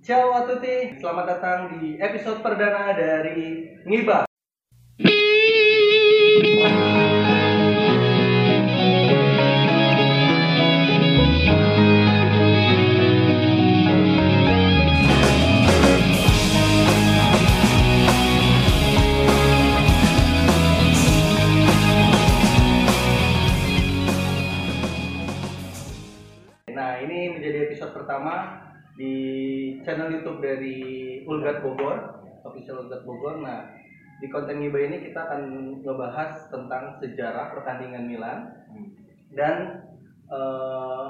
Ciao a tutti, selamat datang di episode perdana dari Ngiba. Bogor, official Ulgat Bogor. Nah, di konten Ngiba ini kita akan ngebahas tentang sejarah pertandingan Milan dan eh,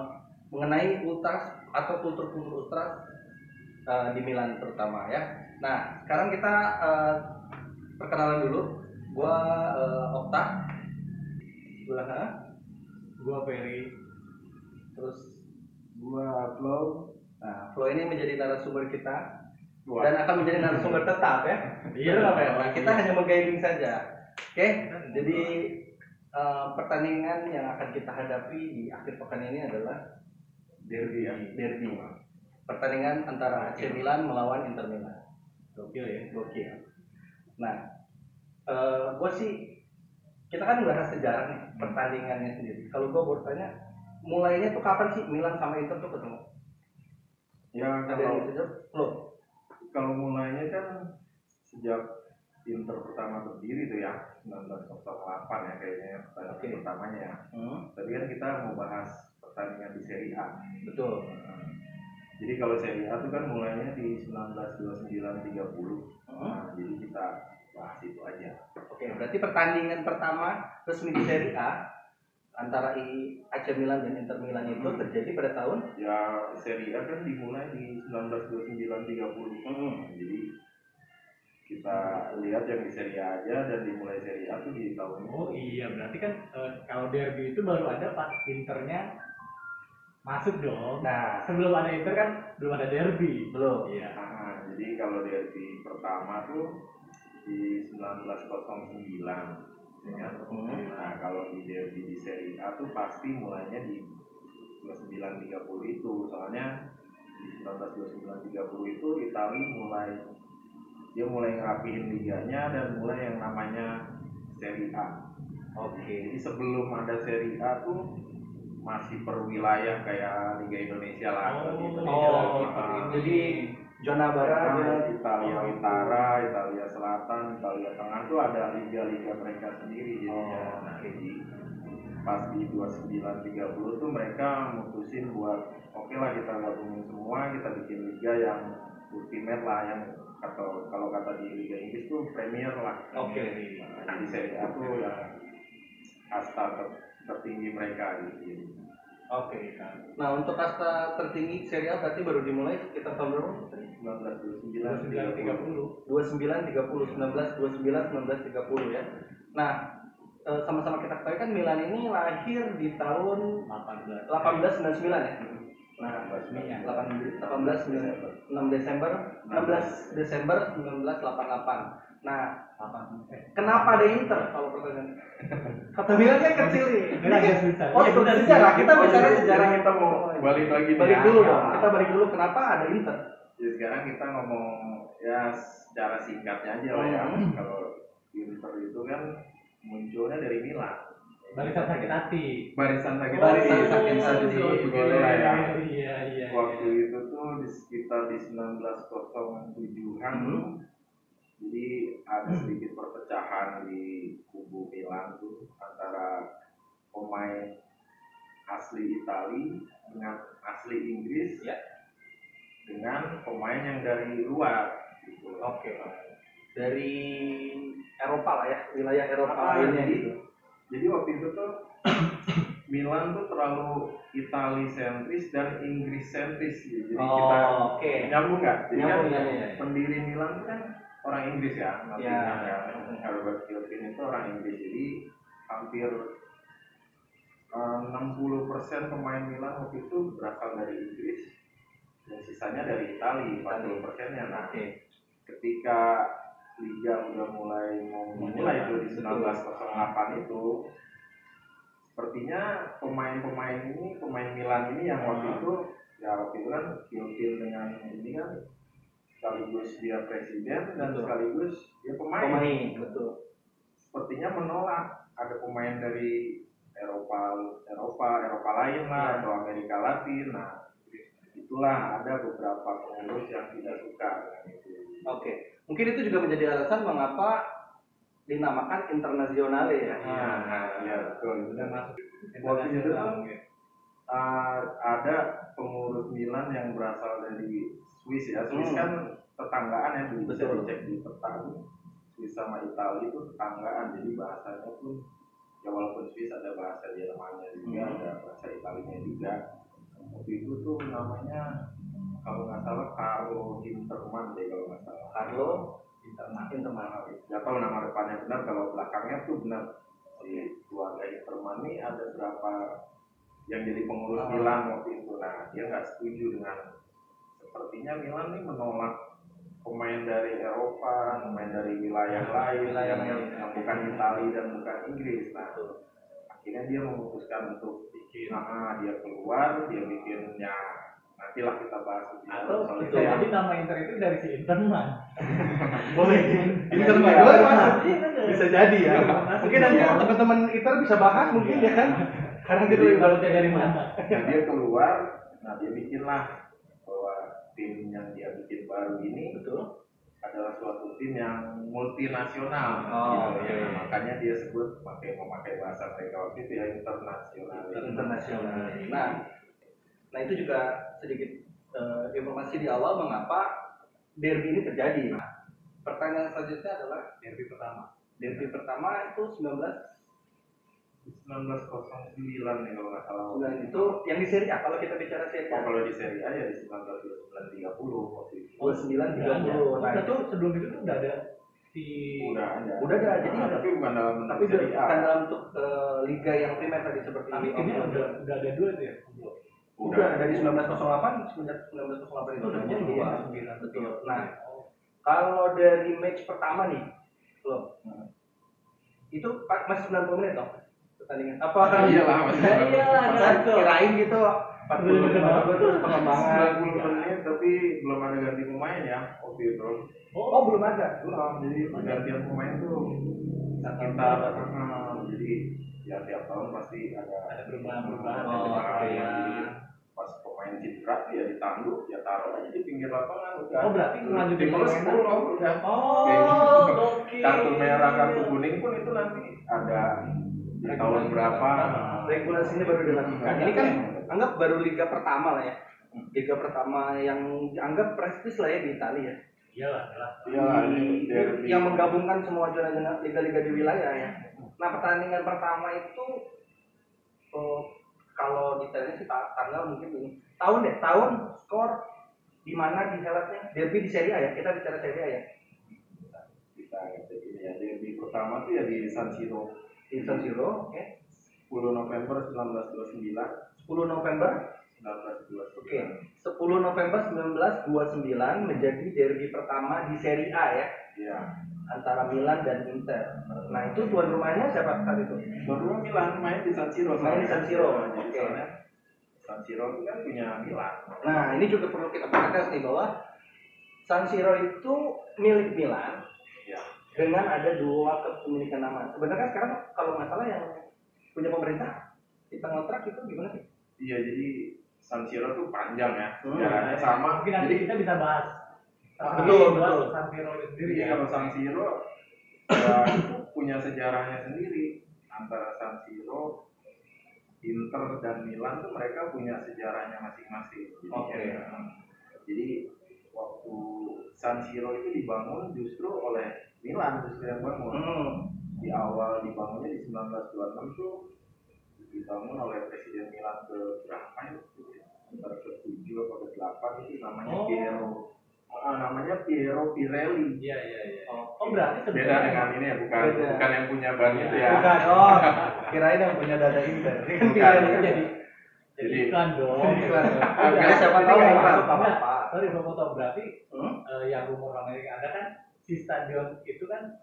mengenai ultras atau kultur-kultur ultras eh, di Milan terutama ya. Nah, sekarang kita eh, perkenalan dulu. Gua eh, Okta, sebelah Gua Ferry, terus gua Flow. Nah, Flo ini menjadi narasumber kita Wah. dan akan menjadi narasumber tetap ya. Iya, ya? dong. Nah, kita hanya mengguiding saja. Oke, jadi eh, pertandingan yang akan kita hadapi di akhir pekan ini adalah Derby ya. derby. Pertandingan antara AC Milan melawan Inter Milan. Gokil ya. Gokil. Nah, eh gue sih kita kan bahas sejarah nih pertandingannya sendiri. Kalau gue bertanya, mulainya tuh kapan sih Milan sama Inter tuh ketemu? Ya kalau? Flo. Kalau mulainya kan sejak Inter pertama berdiri tuh ya 1908 ya kayaknya ya, pertandingan Oke. pertamanya ya. Hmm, Tadi kan kita mau bahas pertandingan di Serie A. betul. Jadi kalau Serie A tuh kan mulainya di 1929 30. Hmm. Nah, jadi kita bahas itu aja. Oke, berarti pertandingan pertama resmi di Serie A antara I- AC Milan dan Inter Milan itu Hmm. terjadi pada tahun Ya Serie A kan dimulai di 1929 30. Hmm. Jadi kita lihat yang di Serie A aja dan dimulai Serie A tuh di tahun itu. Oh iya, berarti kan eh, kalau derby itu baru ada pas Internya masuk dong. Nah, Sebelum ada Inter kan belum ada derby. belum. Iya. Nah, jadi kalau derby pertama tuh di 1909 ya kan? Hmm. Nah, kalau di derby di Serie A tuh pasti mulainya di 1930 itu. Soalnya di 1929 30 itu Itali mulai dia mulai ngerapihin liganya dan mulai yang namanya Serie A. Oke. Jadi sebelum ada Serie A tuh masih per wilayah kayak Liga Indonesia lah. Oh, Liga Indonesia. Indonesia. Ah, Jadi zona barat Nah, ya. Italia Utara, Italia Selatan, Italia Tengah tuh ada liga-liga mereka sendiri jadinya. Oh, Nah, jadi pas di 2930 tuh mereka mutusin buat oke lah kita gabungin semua, kita bikin liga yang ultimate lah yang atau kalau kata di Liga Inggris tuh Premier lah. Oke. Nah, jadi Serie A tuh yang kasta ter- tertinggi mereka gitu. Oke. Nah, untuk kasta tertinggi Serie A berarti baru dimulai sekitar tahun berapa? 1929 1930. 29 30 19 29 19 30 ya. Nah, eh, sama-sama kita ketahui kan Milan ini lahir di tahun 18. 1899 ya. Nah, 18 18 18 6 Desember 16 Desember 1988. Nah, 8. Kenapa ada Inter kalau pertanyaan? Kata Milan kan kecil nih. Oh, Iya, benar sih. sejarah. Kita Oh, bicara jadi- sejarah jadi kita mau balik lagi Balik ya. dulu Ya. dong. Kita balik dulu kenapa ada Inter? Ya sekarang kita ngomong ya secara singkatnya aja lah ya. Hmm. Kalau Inter itu kan munculnya dari Milan. Barisan sakit hati. Barisan sakit Oh, hati, barisan sakit sakit hati, hati. boleh lah ya. Iya, iya. Waktu itu tuh di sekitar di 1907-an Hmm. jadi ada sedikit perpecahan di kubu Milan tuh antara pemain asli Itali dengan asli Inggris Ya. dengan pemain yang dari luar gitu. Oke. Dari Eropa lah ya, wilayah Eropa Ah, lainnya gitu. Jadi waktu itu tuh Milan tuh terlalu Itali sentris dan Inggris sentris gitu. Jadi Oh, kita oke. nyambung nggak? Jadi Nyambung, kan ya, ya, ya. pendiri Milan tuh kan orang Inggris ya, Ya. kan. Herbert Kilpin itu orang Inggris. Jadi hampir eh, 60% pemain Milan waktu itu berasal dari Inggris dan sisanya dari Itali, 40 persennya. Nah, Oke. ketika liga udah mulai mau mulai itu di 1908 itu sepertinya pemain-pemain ini pemain Milan ini yang waktu itu ya waktu itu kan Kilpin dengan ini kan sekaligus dia presiden dan Betul. sekaligus dia pemain. Pemain, betul. Sepertinya menolak ada pemain dari Eropa, Eropa, Eropa lain lah Iya. atau Amerika Latin. Nah, itulah ada beberapa pengurus yang tidak suka dengan itu. Oke, mungkin itu juga menjadi alasan mengapa dinamakan internasional ya. Iya, nah, iya betul. Itu Udah kan masuk Waktu itu uh, ada pengurus Milan yang berasal dari Swiss ya. Swiss Hmm. kan tetanggaan ya, bisa Betul. dicek di peta. Swiss sama Italia itu tetanggaan, jadi bahasanya pun ya walaupun Swiss ada bahasa Jermannya juga, Hmm. ada bahasa Italinya juga. Waktu itu tuh namanya kalau nggak salah Carlo Hinterman deh kalau nggak salah. Carlo Hinterman. Intermal. Nggak tahu nama depannya benar, kalau belakangnya tuh benar. Si keluarga Hinterman ini ada berapa yang jadi pengurus Ah. Milan waktu itu. Nah, dia nggak setuju dengan sepertinya Milan nih menolak pemain dari Eropa, pemain dari wilayah lain, Wilayah yang, yang bukan Italia dan bukan Inggris. Nah, akhirnya dia memutuskan untuk Bikin. nah, dia keluar, dia bikinnya nantilah kita bahas Atau bisa itu. jadi nama Inter itu dari si Interman. Boleh. Intermal Iya, juga iya. masuk. Iya, kan? Bisa jadi ya. Mungkin nanti Iya. teman-teman Inter bisa bahas mungkin ya kan. Karena lebih kalau dia dari mana? Nah, dia keluar, nah dia bikinlah bahwa tim yang dia bikin baru ini betul. adalah suatu tim yang multinasional. Oh, gitu. iya. Nah, makanya dia sebut pakai memakai bahasa mereka waktu itu ya internasional. internasional. Nah, nah itu juga sedikit eh, informasi di awal mengapa derby ini terjadi. Nah, pertanyaan selanjutnya adalah Derby pertama. derby pertama itu 19 1909 nih kalau nggak salah. bulan itu yang di Serie A kalau kita bicara Serie Oh, A. kalau di Serie A ya di 1930 waktu itu. 29 Udah ada. 30. Oh, Nah, itu sebelum itu tuh udah ada si Udah ada. Udah ada, jadi Nah, ada. tapi bukan dalam bentuk tapi Serie A. bukan dalam bentuk eh, liga yang primer tadi seperti tapi ini. timnya udah udah ada dua tuh ya. Udah dari 1908 semenjak 1908 itu udah Oh, jadi dua. ya. Betul. Nah, kalau dari match pertama nih, loh, Hmm. itu masih 90 menit dong pertandingan. Apa? Ah, iyalah, masih Iya, iyalah, gitu. kirain gitu 40 menit pengembangan. 90 menit tapi belum ada ganti pemain ya waktu itu. Oh, belum ada. Belum, jadi pergantian pemain tuh sekitar eh, jadi ya tiap tahun pasti ada Ada. Oh, perubahan. iya. Jadi pemain cedera ya ditandu ya taruh aja di pinggir lapangan udah. Oh, berarti ngelanjutin Tim terus. 10 udah. Oh, Kayak gitu. gokil. Kartu merah, kartu kuning pun itu nanti ada di tahun berapa. Regulasinya baru dilakukan. Ini kan anggap baru liga pertama lah ya. Liga pertama yang dianggap prestis lah ya di Italia ya. Iyalah, iyalah. Iya, ini derby. yang menggabungkan semua zona-zona liga-liga di wilayah ya. Nah pertandingan pertama itu oh, kalau detailnya sih ta- tanggal mungkin ini tahun deh tahun skor di mana dihelatnya derby di Serie A ya kita bicara Serie A ya. Kita ya derby pertama tuh ya di San Siro. Di San Siro oke. 10 November 1929 10 November? 1929 oke 10 November 1929 menjadi derby pertama di Serie A ya. Iya. Antara Milan dan Inter. Nah itu tuan rumahnya siapa saat itu? baru Milan main di San Siro Main di San Siro, jadi oke. soalnya San Siro itu kan punya Milan Nah, ini juga perlu kita perhatikan nih bahwa San Siro itu milik Milan ya dengan ada dua kepemilikan nama. Sebenarnya sekarang kalau nggak salah yang punya pemerintah kita ngontrak itu gimana sih? iya jadi San Siro tuh panjang ya Hmm. sama Mungkin nanti jadi kita bisa bahas. Ah, betul, betul. San Siro sendiri Jadi ya. kalau San Siro ya, itu punya sejarahnya sendiri antara San Siro, Inter dan Milan tuh mereka punya sejarahnya masing-masing. Oke. ya, jadi waktu San Siro itu dibangun justru oleh Milan justru yang bangun. Hmm. Di awal dibangunnya di 1926 tuh dibangun oleh Presiden Milan ke berapa ya? Antara ke tujuh atau ke delapan itu namanya Oh. Piero. Ah, namanya Piero Pirelli Iya, iya, iya. Oh, Oh, berarti beda dengan ini ya bukan Beda. bukan yang punya ban itu ya Bukan, oh, kirain yang punya dada Inter. Ini kan Bukan. jadi jadi iklan dong. iklan. Enggak, siapa tahu. Enggak, apa-apa. Sorry, Bang Foto. Berarti Hmm? eh, yang rumor Amerika ada kan si stadion itu kan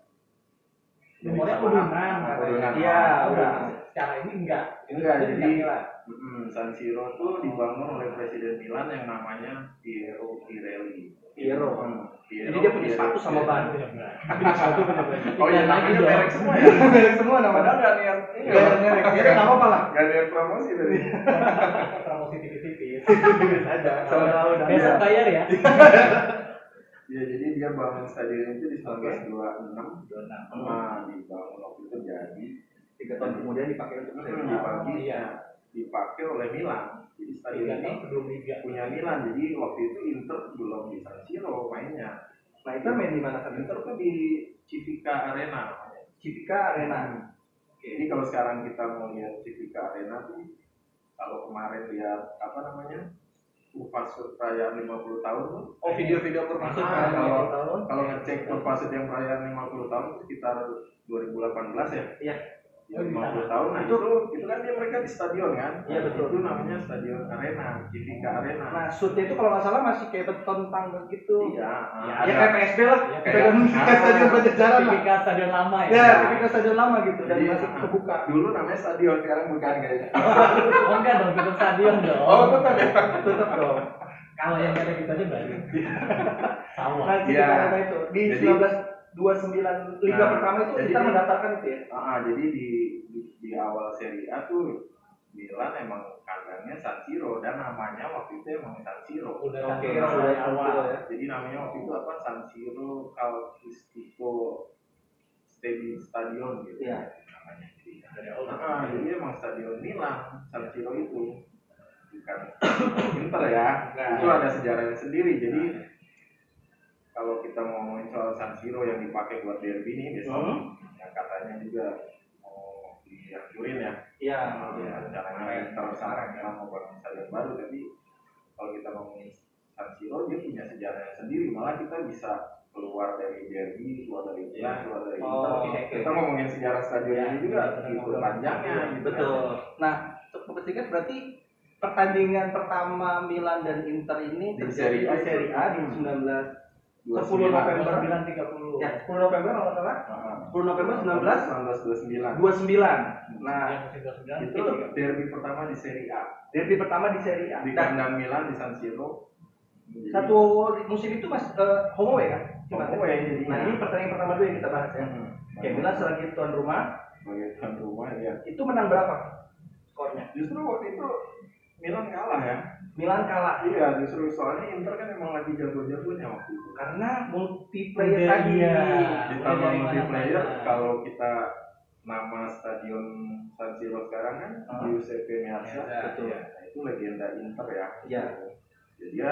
rumornya udunan. Iya, udah. Secara ini enggak. enggak jadi mm, San Siro tuh dibangun oleh Presiden Milan yang namanya Piero Pirelli Piero Piero. Hmm, Piero, Jadi dia punya sepatu sama Piero. ban. Punya sepatu punya benar. Oh iya namanya merek semua ya. Merek semua nama. Padahal nggak niat. Iya. Gak ada merek. Ya nggak apa-apa lah. Nggak niat promosi tadi. Promosi tipis-tipis. Ada. Sama tahu dah. Besok bayar ya. Ya jadi dia bangun stadion itu di 1926. Dona. Nah dibangun waktu itu jadi Tiga tahun kemudian dipakai untuk hmm, Serie A. dibagi Iya. Dipakai oleh Milan. Jadi stadion Tiga ini liga. punya Milan. Jadi waktu itu Inter belum di San Siro mainnya. Nah itu main di mana kan? Inter tuh di Civica Arena. Civica Arena. Jadi kalau sekarang kita mau lihat Civica Arena tuh kalau kemarin lihat apa namanya Kurvasut perayaan 50 tahun tuh Oh video-video bermaksud Ah, kan kalau- tahun. kalau ngecek Kurvasut yang perayaan 50 tahun sekitar 2018 ya Iya. Ya, Oh, di 50 sana. tahun nah Itu- itu itu kan dia mereka di stadion kan Iya, betul. itu namanya stadion arena Civica Arena Nah shootnya itu kalau nggak salah masih kayak beton tangga gitu. iya Ya, ada- Ya kayak PSB lah. Ya, Kayak stadion Pajajaran lah. Tipikal stadion lama ya. Ya, stadion lama gitu dan Jadi, masih ah, kebuka. dulu namanya stadion sekarang bukan kayaknya Oh enggak dong, tetap stadion dong. oh tetap ya Tetap dong. Kalau yang kayak gitu aja baru. Sama. Nah, Iya. Arena itu di Jadi- 1929 liga Nah, pertama itu kita mendaftarkan itu ya. Ah, ah, jadi di, di di awal Serie A tuh Milan emang kandangnya San Siro dan namanya waktu itu emang San Siro. Udah Oke, okay, sudah dari San awal. Siro ya. Jadi namanya waktu itu apa San Siro Calcistico Stadium Stadion gitu Iya. namanya. Jadi, Dari awal. ah, jadi emang stadion Milan San Siro itu bukan Inter ya. Bukan. Itu ada sejarahnya sendiri. Jadi kalau kita mau ngomongin soal San Siro yang dipakai buat derby nih besok, Hmm. yang katanya juga mau dihancurin ya. Iya. Ya, rencananya sama Milan mau bangun stadion baru, tapi kalau kita ngomongin San Siro dia punya sejarahnya sendiri, malah kita bisa keluar dari derby, keluar dari Milan, Ya. keluar dari Oh, Inter. oke, Kita ngomongin sejarah stadion Ya, ini juga kita gitu panjangnya gitu. Betul. Nah, untuk kepentingan berarti pertandingan pertama Milan dan Inter ini Di terjadi Serie A di Serie A di Hmm. 19 Dua 10 November. 930. ya 10 November kalau salah. 10 November 19 1929. 29. Nah, Nah, 29 itu derby pertama di Serie A derby pertama di Serie A. di Dan kandang Milan di San Siro. Jadi, satu musim itu Mas eh, home away kan? Home away jadinya. Nah, ini pertandingan pertama dulu yang kita bahas ya. Hmm. Oke, Milan sebagai tuan rumah sebagai tuan rumah ya. itu menang berapa skornya? Justru waktu itu Milan kalah ya. Milan kalah Iya, justru soalnya Inter kan emang lagi jago-jagonya waktu itu. karena multiplayer Udah, tadi. iya. Ditambah multiplayer, kalau kita nama stadion San Siro sekarang kan Ah. Giuseppe Meazza, Meazza, betul. iya. Nah, itu legenda Inter ya. Iya. Jadi dia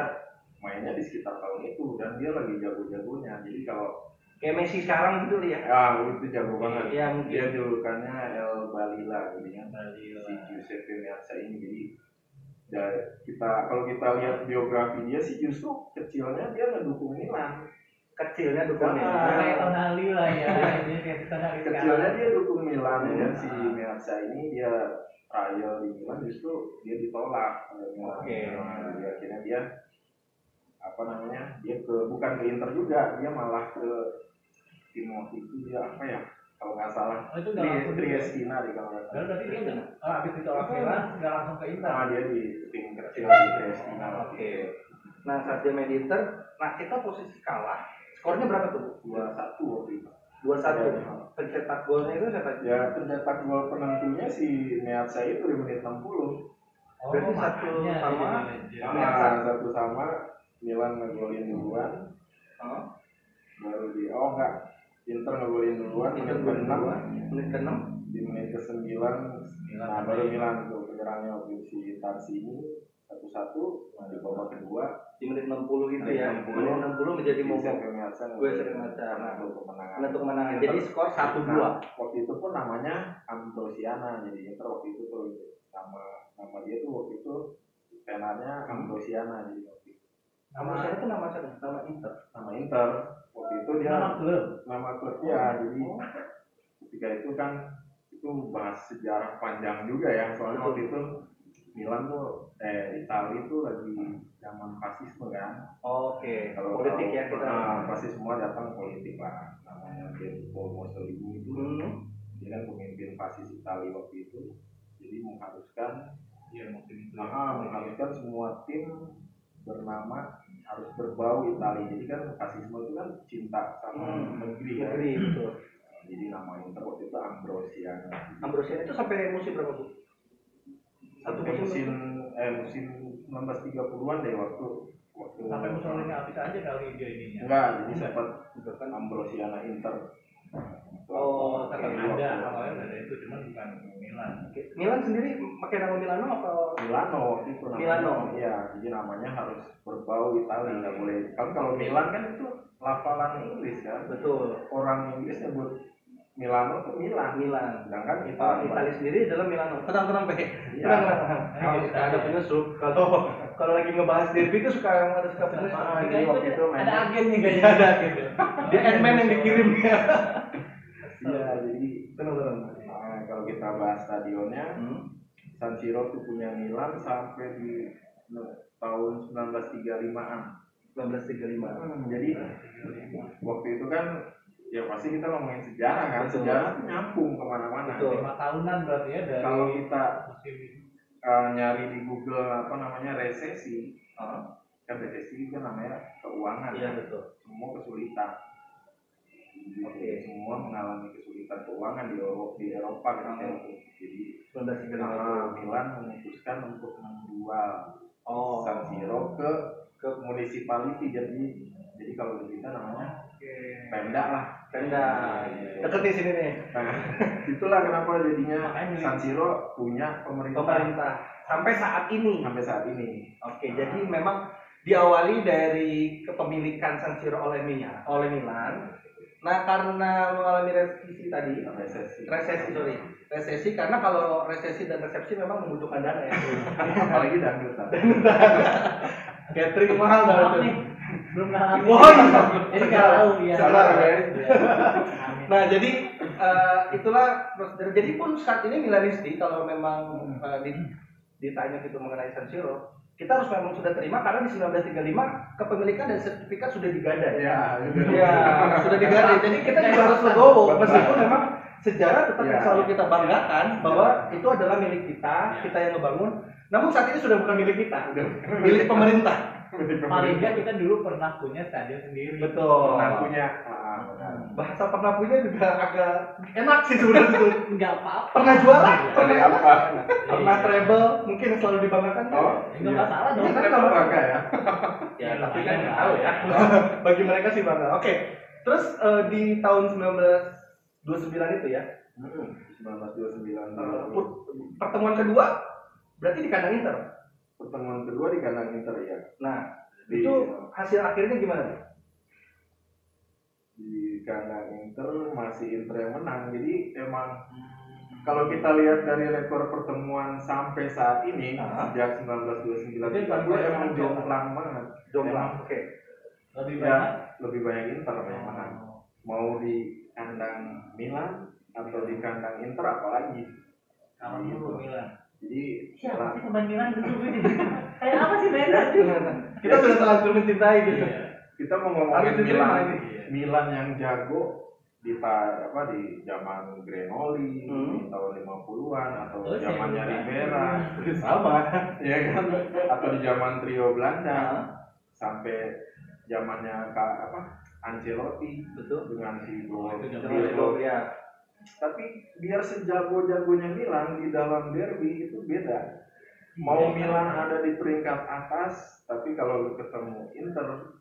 mainnya di sekitar tahun itu dan dia lagi jago-jagonya. Jadi kalau Kayak Messi sekarang gitu ya. ya itu jago banget. Iya, mungkin. Dia julukannya El Balila gitu kan. Balila. Si Giuseppe Meazza ini jadi ya, kita kalau kita lihat biografi dia sih justru kecilnya dia ngedukung Milan. Kecilnya dukungan. Ah. Kayak Tonali lah ya. Kecilnya dia dukung Milan ya kan si Ah. Meazza ini dia trial di Milan justru dia ditolak oleh Milan. Oke. Nah, jadi akhirnya dia apa namanya dia ke bukan ke Inter juga dia malah ke tim waktu itu dia apa ya kalau nggak salah Oh, itu nggak langsung? Triestina di kalau nggak Lalu salah berarti dia nggak, oh, habis ditolak Milan, nggak langsung ke Inter. nah dia di tim kecil di Triestina Oke. itu Nah, saat dia main di Inter, nah kita posisi kalah. Skornya berapa tuh? dua satu waktu itu 2-1. Iya. Pencetak golnya itu siapa? ya pencetak gol penentunya si Meazza itu di menit 60 Oh, Berarti satu sama Nah, legend. satu sama Milan ngegolin duluan Oh, baru di oh enggak Inter ngegolin duluan menit ke-6 kedua, menit ke-6. di menit ke-9 Milan nah baru. Milan tuh penyerangnya waktu itu si Tarsini satu-satu nah di babak kedua Di menit 60 itu Menit ya. 60. Menit 60 menjadi si momok. Gue sering baca. Nah, untuk kemenangan untuk kemenangan. Jadi skor 1-2. Nah, waktu itu pun namanya Ambrosiana jadi Inter waktu itu tuh nama nama dia tuh waktu itu tenarnya Ambrosiana jadi waktu itu Nama siapa tuh nama siapa? Nama Inter. nama Inter waktu itu dia Nama klub. nama klubnya jadi ketika itu kan itu bahas sejarah panjang juga ya soalnya waktu itu Milan tuh eh Italia tuh lagi zaman fasisme kan Oke, kalau politik tahu, ya kita. nah, pasti semua datang politik lah namanya Benito Mussolini itu Hmm. dia kan pemimpin fasis Italia waktu itu jadi mengharuskan Iya, waktu itu. nah, mengharuskan semua tim bernama harus berbau Itali jadi kan fasisme itu kan cinta sama Hmm. negeri kan Negeri betul. jadi nama Inter waktu itu Ambrosiana Ambrosian itu sampai musim berapa bu? Satu Sampai musim. musim eh musim 1930-an deh waktu waktu Sampai Mussolini habis aja kali dia ininya. enggak jadi sempat Juga kan. Ambrosiana Inter Oh, tetap Ada, awalnya ada itu, cuman bukan Milan. Milan sendiri pakai nama Milano atau? Milano waktu itu. Milano. Iya, jadi namanya harus berbau Itali nggak boleh. Kan kalau Milan kan itu lafalan Inggris kan. Betul. Orang Inggris nyebut Milano tuh Milan. Milan. Sedangkan Oh, Itali. Itali sendiri adalah Milano. Tenang tenang Pe. Iya. Kalau suka ada penyusup, kalau kalau lagi ngebahas derby itu suka yang ada suka penyusup. Ah, jadi waktu itu ada mainnya- agennya kayaknya. Iya ada gitu. Dia Ant-Man yang dikirim ya. Iya, jadi Tenang tenang. nah, kalau kita bahas stadionnya, Hmm. San Siro tuh punya Milan sampai di no, tahun 1935-an. 1935. Hmm, jadi waktu itu kan ya pasti kita ngomongin sejarah kan, Betul. sejarah tuh nyambung ke mana-mana. Lima tahunan berarti ya dari Kalau kita uh, nyari di Google apa namanya resesi, uh, kan resesi itu namanya keuangan, Iya betul. semua kesulitan. Oke. Semua mengalami kesulitan keuangan di Eropa, di Eropa kan itu. Jadi 1935. uh, Milan memutuskan untuk menjual Oh. San Siro ke ke municipality jadi jadi kalau di kita namanya Oke. Pemda lah. Pemda. Gitu. Deket nih sini nih. Nah, itulah kenapa jadinya Makanya San Siro punya pemerintah, Pemerintah sampai saat ini. sampai saat ini. Oke, jadi memang diawali dari kepemilikan San Siro oleh Milan, oleh Milan. Nah, karena mengalami resesi tadi, resesi resesi sorry, resesi karena kalau resesi dan resepsi memang membutuhkan dana ya. apalagi dangdutan Catering mahal banget. belum ngalamin. Oh, iya. Jadi nggak tahu ya. Sabar, ya. Nah, jadi eh, itulah prosedur. Jadi pun saat ini Milanisti kalau memang eh, di- ditanya gitu mengenai San Siro, kita harus memang sudah terima karena di 1935 kepemilikan dan sertifikat sudah digadai. ya Iya, sudah digadai. Jadi kita juga harus legowo meskipun memang sejarah tetap yang Iya. selalu kita banggakan bahwa itu adalah milik kita, kita yang ngebangun. Namun saat ini sudah bukan milik kita, milik pemerintah. Paling kita dulu pernah punya stadion sendiri. Betul. menantunya ah, benar. Bahasa pernah punya juga agak enak sih sebenarnya itu. Nggak apa-apa. Pernah juara? Dari apa Pernah treble? Mungkin yang selalu dibanggakan kan? oh Enggak masalah dong. Iya, kan kan kalau- bangga ya Ya, Iya, tapi kan nggak tahu ya. Bagi mereka sih bangga. Oke. Terus eh, di tahun 1929 itu ya, Hmm, 1929 eh, put- pertemuan kedua berarti di kandang Inter. pertemuan kedua di kandang Inter ya Nah, di, itu hasil akhirnya gimana? Di kandang Inter masih Inter yang menang jadi emang kalau kita lihat dari rekor pertemuan sampai saat ini Ah. sejak 1929 Itu paling banyak emang jomplang banget Jomblang. Oke. Lebih ya banyak. lebih banyak Inter yang menang mau di kandang Milan atau di kandang Inter apalagi Kalau dulu Milan. jadi Siapa sih pemain Milan dulu gue jadi kayak apa sih Milan? Kita sudah terlanjur mencintai gitu. Iya. kita mau ngomongin Milan ini. Milan yang jago di apa di zaman Grenoli Hmm. di tahun 50-an atau Oh, zamannya. Rivera Sama. ya kan atau di zaman trio Belanda sampai zamannya Kak apa Ancelotti betul. dengan si gol gol. ya. tapi biar sejago-jagonya Milan di dalam derby itu beda mau Milan ada di peringkat atas tapi kalau lu ketemu Inter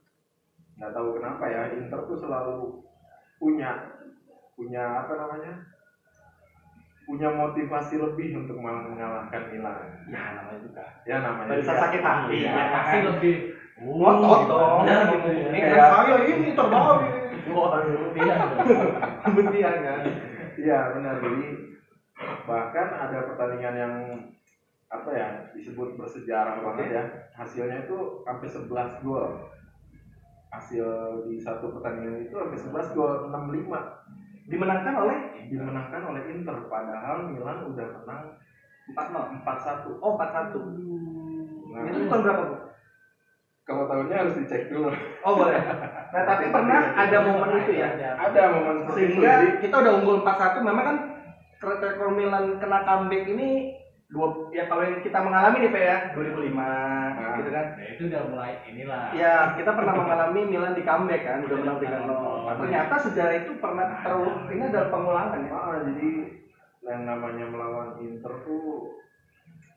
nggak tahu kenapa ya Inter tuh selalu punya punya apa namanya punya motivasi lebih untuk mengalahkan Milan Ya namanya juga. ya namanya juga. sakit hati. Iya, pasti lebih Ngotot dong. Benar gitu. ya. Ini Kayak- kan saya ini terbawa ini. Iya dong. Kemudian kan. Iya benar jadi bahkan ada pertandingan yang apa ya disebut bersejarah banget ya hasilnya itu sampai 11 gol hasil di satu pertandingan itu sampai 11 gol 65 Dimenangkan oleh dimenangkan oleh Inter padahal Milan udah menang 4-0. 4-1 Oh, 4-1. nah, Itu tahun berapa, Bu? kalau tahunnya harus dicek dulu Oh, boleh. Nah, tapi pernah ada momen itu ya. ada momen itu Sehingga kita udah unggul 4-1 memang kan rekor Milan kena comeback ini dua ya kalau yang kita mengalami nih Pak ya 2005 gitu kan. Nah, itu udah mulai inilah. Ya, kita pernah mengalami Milan di comeback kan, udah menang 3-0. Ternyata sejarah itu pernah terulang. Ini adalah pengulangan ya. Ah, jadi yang namanya melawan Inter tuh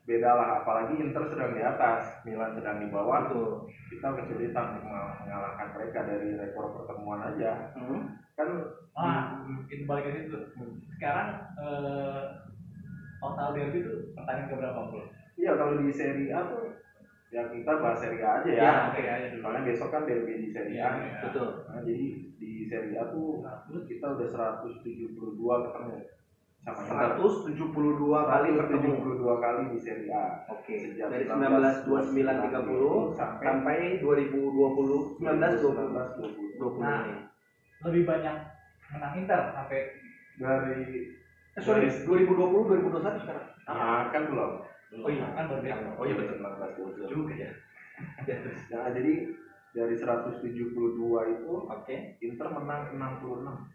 beda lah apalagi Inter sedang di atas Milan sedang di bawah Betul. kita kesulitan mengalahkan mereka dari rekor pertemuan aja Hmm. kan Ah, itu balik ke situ. Sekarang eh, total derby itu pertandingan keberapa puluh? iya kalau di Serie A tuh ya kita bahas Serie A aja ya, Ya, oke aja dulu. soalnya besok kan derby di Serie A Iya, iya. Betul. Nah, jadi di Serie A tuh kita udah 172 ketemu sama Inter 172 kali bertemu. 172 kali di Serie A Oke. Sejak Dari 1929 1929 30 sampai sampai 2020 19 19 20 Nah. Lebih banyak menang Inter sampai dari Eh, sorry, 2020 2021 sekarang. ah, kan belum oh iya kan berbeda. Oh iya, betul. 19 Juga ya. Ya. Nah, jadi dari 172 itu Oke. Inter menang 66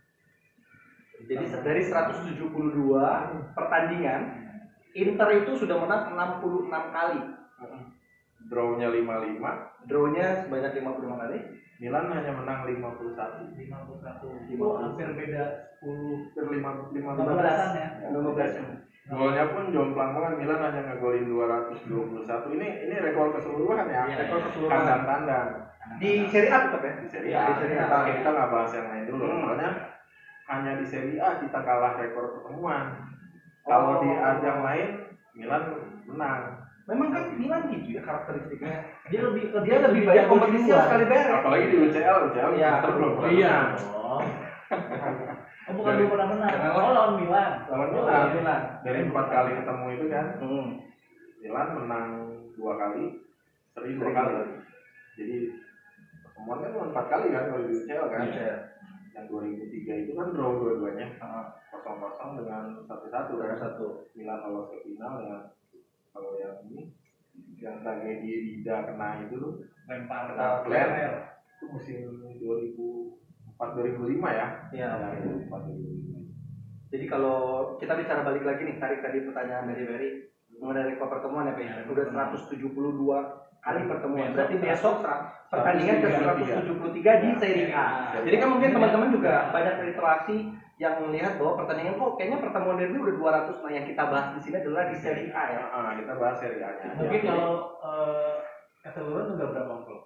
Jadi dari 172 pertandingan Inter itu sudah menang 66 kali. draw-nya 55 Draw-nya sebanyak 55 kali. Milan hanya menang 51 51 itu hampir beda 10 Hampir 5 15 15-an ya. 15. Golnya pun jomplang banget Milan hanya ngegolin 221 ini ini rekor keseluruhan ya? Iya, rekor iya. keseluruhan. Tandang-tandang. Di Serie A tetap ya? di Serie Iya, A di Serie A. kita kita nggak bahas yang lain dulu. Hmm. soalnya hanya di Serie A kita kalah rekor pertemuan. Kalau di Oh. ajang lain Milan menang Memang kan Milan gitu ya karakteristiknya. dia lebih Dia lebih banyak kompetisi sekali beres. apalagi di UCL UCL. Inter belum pernah iya oh bukan belum pernah menang oh lawan Milan lawan Oh, Milan Milan. dari empat kali ketemu itu kan Hmm. Milan menang dua kali seri dua kali jadi pertemuan kan cuma empat kali kan kalau di UCL kan Iya. yang 2003 itu kan draw dua-duanya Ah, kosong kosong dengan satu satu kan satu. Milan lolos ke final ya kalau yang ini yang tragedi Dida kena itu lempar flare. itu musim 2004 2005 ya Iya. Ya, 2004 2005 Jadi kalau kita bicara balik lagi nih, tarik tadi pertanyaan dari Ferry mengenai rekor pertemuan ya, Pak. Iya, Udah 172 kali pertemuan. Berarti besok ser- pertandingan ke 133 173 di Serie A. Jadi kan mungkin teman-teman juga banyak berinteraksi yang melihat bahwa pertandingan kok kayaknya pertemuan derby udah 200 nah yang kita bahas di sini adalah di Serie A ya. Ah, kita bahas Serie A nya mungkin kalau eh, keseluruhan udah berapa puluh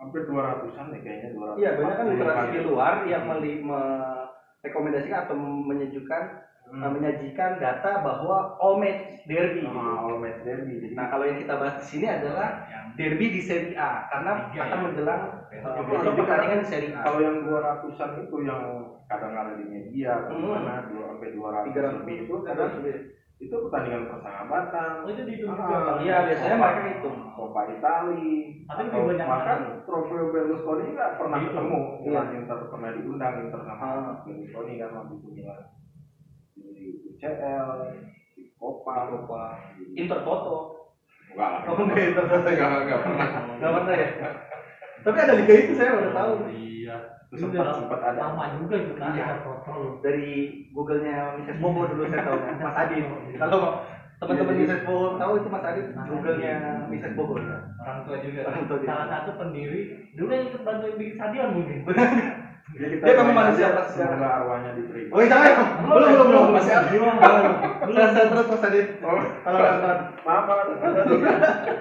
hampir 200-an nih kayaknya 200 Iya, banyak kan literasi di luar yang Hmm. meli- merekomendasikan atau menyejukkan Hmm. eh, menyajikan data bahwa all match derby gitu. Ah, all match derby jadi Nah, kalau yang kita bahas di sini adalah yang derby di Serie A karena akan ya? menjelang Juga. besok pertandingan di Serie A. kalau yang 200-an itu yang kadang ada di media Hmm. mana dua sampai 200 300 lebih itu kadang itu pertandingan persahabatan oh itu dihitung Ah, juga? Iya, biasanya mereka hitung. Coppa Itali Tapi lebih banyak mana? trofeo Berlusconi nggak pernah Gitu. ketemu Milan Iya. Inter pernah diundang Inter sama Ah. Berlusconi kan waktu itu Milan di UCL di Coppa Copa. Intertoto. enggak lah Oh, enggak Intertoto. enggak enggak pernah Enggak pernah ya. Tapi ada liga itu saya baru tahu. iya Itu sempat sempat ada lama juga itu kan Iya. Dari Google-nya Mrs. Bobo dulu saya tahu Mas Adit. Kalau teman-teman Iya, Mrs. Bobo tahu itu Mas Adit Google-nya Mrs. Bobo. orang tua juga Orang tua juga. salah satu pendiri dulu yang ikut bantuin bikin stadion mungkin Jadi kita Dia memang manusia atas arwahnya diterima Oh, jangan. Belum, belum, belum. Masih ada. Belum. Saya saya terus Mas Adit. oh Kalau nonton. maaf banget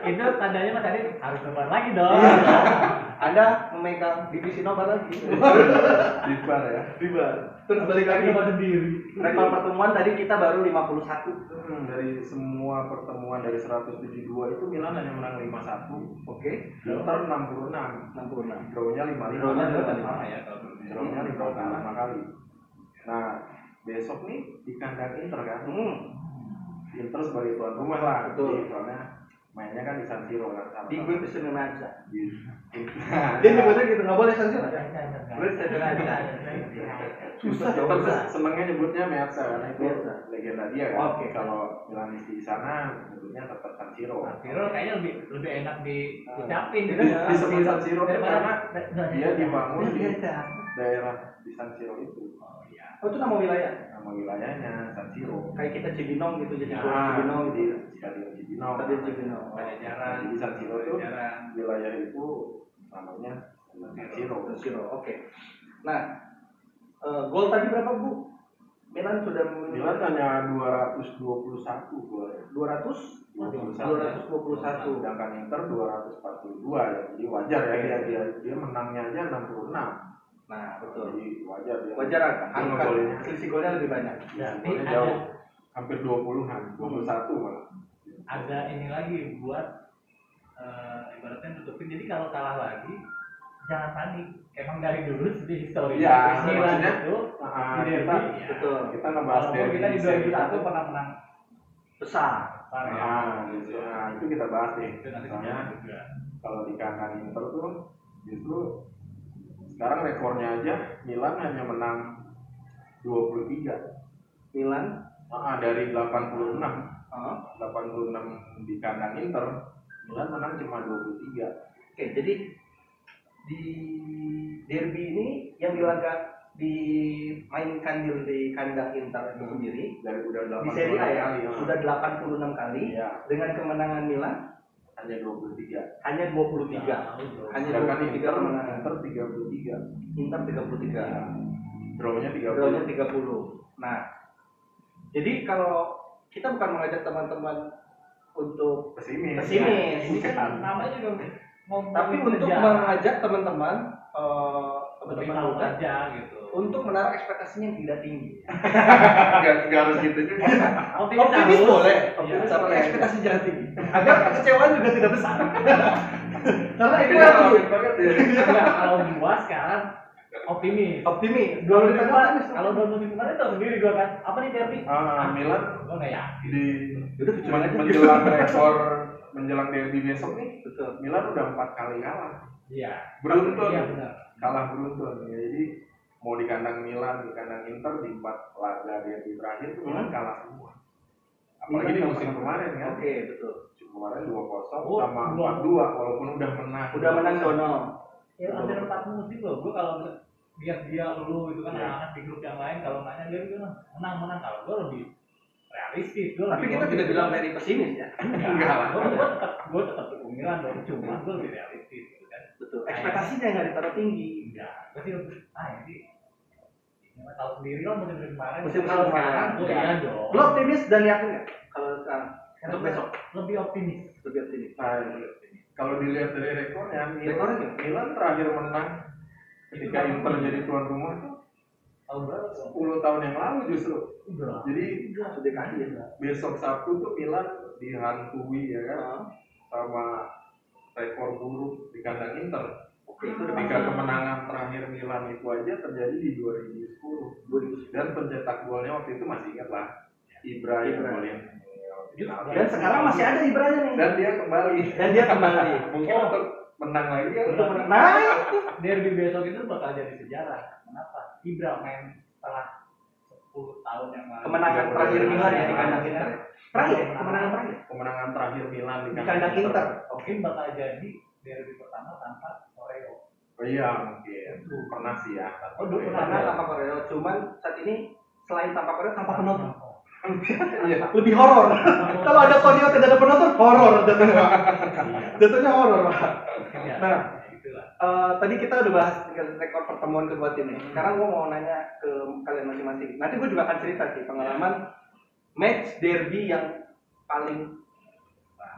itu tandanya mas Adit harus lebar lagi dong Iya. Anda memegang divisi nomor lagi. di bar ya Riba. Terus balik lagi. Lagi sendiri Rekor pertemuan tadi kita baru 51. Hmm, dari semua pertemuan dari 172 itu Milan hanya menang 5-1 Oke. Inter 66 66. Draw-nya 55 Draw-nya sama ya kalau Draw-nya 55 kali Nah besok nih di kandang Inter kan Hmm. Inter sebagai tuan rumah lah Betul. Soalnya mainnya kan di San Siro kan? Sama Di gue pesen aja. di Dia nyebutnya gitu nggak boleh enggak, enggak. Boleh pesen aja. Susah Inter dong. se- senengnya nyebutnya Meazza karena itu legenda dia kan? Oke. kalau Milanis di sana nyebutnya tetap San Siro. Nah, Viro kayaknya lebih lebih enak diucapin gitu. Ini disebut San Siro karena dia dibangun di daerah di San Siro itu Oh. Oh itu nama wilayah. nama wilayahnya San Siro Kayak kita Cibinong gitu jadi Ya, Cibinong gitu. ya. Stadion Cibinong Stadion Cibinong. Pajajaran. Jadi San Siro Pajajaran. wilayah itu namanya San Siro San Siro. Oke. Nah, eh, gol tadi berapa bu? Milan sudah Milan hanya 221 golnya 200 221 221. sedangkan Inter 242 ya jadi wajar ya dia, dia dia menangnya aja 66 Nah, betul. jadi wajar dia Wajar agak Dia angka selisih golnya lebih banyak. Ya, Tapi golnya ada- jauh hampir 20-an 21 malah Ada ini lagi buat eh, ibaratnya nutupin. Jadi kalau kalah lagi jangan panik. Emang dari dulu di histori Iya, Milan maksudnya, itu Nah, di kita derby ya. Betul. kita ngebahas derby kita di di Serie A 2001 pernah menang Besar. besar ya. Nah, gitu. Nah, itu kita bahas nih. Itu nanti kita juga. kalau di kandang Inter tuh justru sekarang rekornya aja Milan hanya menang 23 Milan. ah, dari 86 Oh. 86 di kandang Inter Milan menang cuma 23 Oke, jadi di derby ini yang di laga dimainkan di, di kandang Inter itu sendiri dari udah di 86 Serie A ya kali ah. sudah 86 kali Iya, dengan kemenangan Milan hanya 23 hanya 23. Jauh, bro. Hanya sedangkan 23 Inter. Inter 33 Inter 33. Iya. drawnya 30 Drawnya 30. Nah, jadi kalau kita bukan mengajak teman-teman untuk pesimis Pesimis. Ini kan namanya juga tapi untuk mengajak teman-teman eh, teman-teman muda aja gitu. untuk menaruh ekspektasinya yang tidak tinggi. nggak nggak harus gitu juga Optimis boleh, Iya. optimis tapi ekspektasi jangan tinggi. Agar kekecewaan juga tidak besar. Karena itu Iya, yang optimis banget ya kalau gua sekarang optimis. optimis. Dua musim kemarin, kalau dua musim kemarin tau sendiri gua kan, apa nih derby? ah, Milan Gua nggak yakin. di Udah kecuali aja. menjelang rekor menjelang derby besok nih Betul. Milan udah empat kali kalah Iya. beruntun Iya benar. kalah beruntun ya jadi mau di kandang Milan di kandang Inter di empat laga derby terakhir Milan Hmm. kalah semua apalagi di Milan musim kemarin kan Oke, betul. musim kemarin dua kosong Oh, sama empat dua walaupun udah menang Udah menang Dono. Ya hampir empat musim loh. Gua kalau lihat dia lu itu kan Iya. anak di grup yang lain kalau nanya dia bilang menang menang kalau gua lebih realistis. Gua Tapi kita tidak bilang very pesimis ya. Enggak lah. Gua, gua tetap gua tetap dukung Milan dong, cuma gua lebih realistis gitu kan. Betul. Ekspektasinya nggak ditaruh tinggi. Enggak, sih lebih ah ini tahu sendiri lah musim kemarin. Musim kemarin. iya dong. Lo optimis dan yakin nggak kalau sekarang untuk besok lebih optimis. lebih optimis? nah kalau dilihat dari rekornya Milan? Milan terakhir menang ketika Inter jadi tuan rumah tuh Tahun berapa tuh? 10 tahun yang lalu justru Udah. jadi Sudah kali ya. besok Sabtu tuh Milan dihantui ya kan Ah, sama rekor buruk di kandang Inter. Ketika kemenangan terakhir Milan itu aja terjadi di 2010 2010. dan pencetak golnya waktu itu masih ingat lah Ibra yang Ibra. golin. Dan sekarang masih ada Ibrahim nih. dan dia kembali Dan dia kembali. mungkin Oh. untuk menang lagi ya Untuk menang. Nah, itu. Derby besok itu bakal jadi sejarah. Kenapa? Ibra main setelah 10 tahun yang lalu. kemenangan terakhir Milan ya di kandang Inter. Terakhir, kemenangan terakhir kemenangan terakhir Milan di kandang Inter. Mungkin bakal jadi derby pertama tanpa. Oh iya mungkin pernah sih ya. Oh, dulu pernah. Karena tanpa Koreo, cuman saat ini selain tanpa Koreo tanpa penonton. Iya. Lebih horor. Kalau ada Koreo tidak ada penonton, horor jatuhnya. Iya. Jatuhnya horor, Pak. Ya, Nah. Eh, tadi kita udah bahas rekor pertemuan kedua tim ini. Sekarang gue mau nanya ke kalian masing-masing. Nanti gue juga akan cerita sih pengalaman match derby yang paling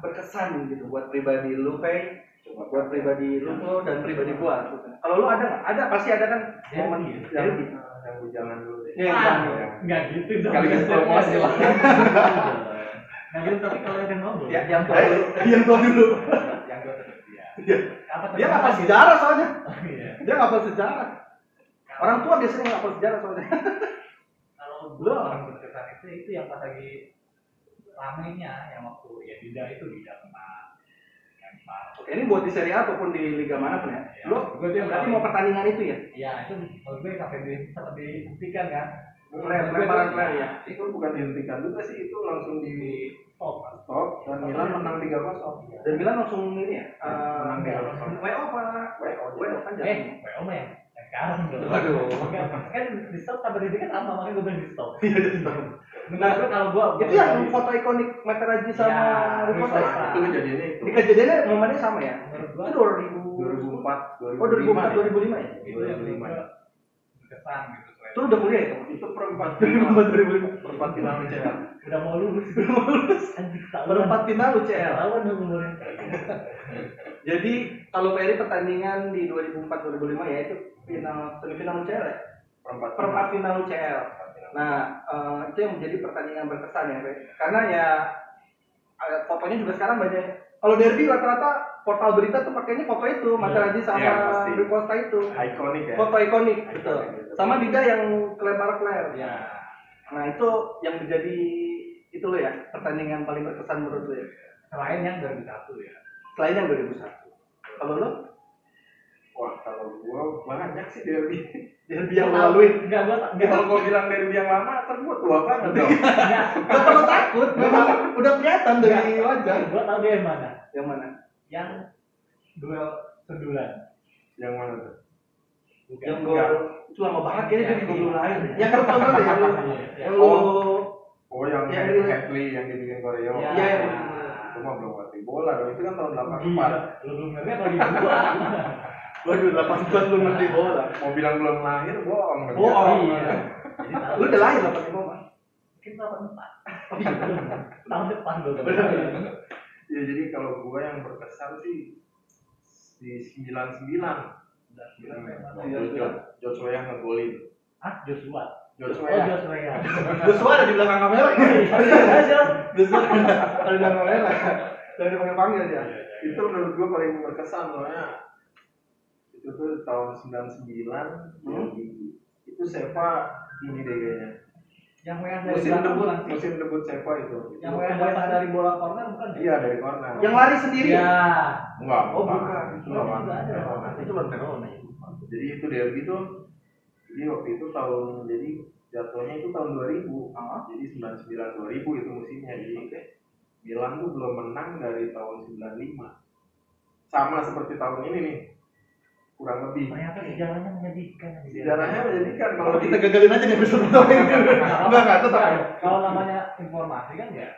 berkesan gitu buat pribadi lu kayak Coba buat pribadi lu tuh dan pribadi gua. Kalau lu ada nggak? Ada pasti ada kan Derby. momen yang derby. yang bujangan dulu deh. Iya, Ah, iya. Enggak gitu dong. Sekaligus promosi lah. Nah, gitu tapi kalau ada ngobrol. Ya, yang tua dulu. yang tua dulu. yang gue tetap dia. Iya. Apa Dia ngapal sejarah soalnya. Oh, iya. Dia ngapal sejarah. Orang tua biasanya ngapal sejarah soalnya. kalau gue apa? orang berkesan itu itu yang pas lagi ramenya yang waktu ya Dida itu kena lempar Oke, ini buat di Serie A ataupun di liga mana pun ya. Iya. Lu Gua tuh berarti mau pertandingan itu ya? Iya itu menurut gue di sempat dibuktikan kan. Lem- lemparan lem ya. Itu bukan dihentikan juga sih, itu langsung di Stop. stop dan Milan menang 3-0. Dan Milan langsung ini ya. Menang eh, dia. WO apa? WO. WO kan Eh. WO mah yang sekarang dong. Enggak, kan di stop sama Dede kan sama makanya gue bilang di stop. Iya, di stop. Gue kalau gue Itu yang foto ikonik Materazzi sama Ya, Costa. itu kejadiannya itu Di kejadiannya momennya sama ya? Itu gue 2000 2004 Oh 2004 2005 ya? itu yang 2005 menurut ya. gue berkesan gitu. Itu udah kuliah ya? itu perempat 2004 2005. perempat final UCL Udah mau lulus. Udah mau lulus. Perempat final UCL. Ketahuan dong umurnya. Jadi kalau Peri pertandingan di 2004 2005 ya itu final semifinal UCL ya? perempat Perempat final UCL. Nah, eh, itu yang menjadi pertandingan berkesan ya, Pe. Karena ya eh, fotonya juga sekarang banyak. Kalau derby rata-rata portal berita tuh pakainya foto itu, Materazzi sama Iya. Rui Costa itu. ikonik ya Foto ikonik, betul. Sama Dida yang kelempar-kelempar. Ya. Nah, itu yang menjadi itu loh ya, pertandingan paling berkesan menurut lo ya. Selain yang 2001 ya. Selain yang 2001. Kalau lo, wah kalau gua banyak sih derby derby yang lo lalui. Enggak, gua kalau gua bilang derby yang lama ntar gua tua banget dong enggak. Gak perlu takut, memang udah kelihatan dari wajah. Gua tahu dia yang mana. Yang mana? Yang duel sundulan. yang mana tuh Bukan. Yang gol itu lama banget kayaknya Yang jadi di- lain. Yang tau nggak ya? Yang Iya. Yang lo oh yang Yang Hadley yang dibikin koreo Iya. Iya, yang itu mah belum bola dong itu kan tahun 84 Gila. Lu belum ngerti apa gitu gua. Waduh, 84 lu ngerti bola. mau bilang belum lahir bohong Bohong. Iya. Lu udah lahir 85 mah. Mungkin tahun depan. Tahun depan gua. ya jadi kalau gua yang berkesan sih di 99 Udah bilang kayak mana? waktu Jo- Joshua yang ngegolin Ah, Joshua. Joshua Oh, Joshua ya. Joshua ada di belakang kamera. Joshua ada di belakang kamera. Jangan dipanggil panggil dia. itu menurut gua paling berkesan soalnya itu tuh tahun 99 Hmm? di itu Seva ini deh kayaknya Yang WA dari musim debut bukan sih? musim debut Seva itu Yang WA dari dari bola corner bukan? ya? iya dari corner Yang lari sendiri. Iya. enggak Oh, bukan. itu juga ada. Itu lawan Verona. jadi itu derby tuh jadi waktu itu tahun jadi jatuhnya itu tahun 2000 Ah. jadi 99 2000 itu musimnya jadi Milan tuh belum menang dari tahun 95 sama seperti tahun ini nih kurang lebih Ternyata sejarahnya menyedihkan. sejarahnya menjadikan kalau Kalau kita gagalin aja nih episode pertama ini. Enggak, enggak, tetap. Kalau namanya informasi kan ya.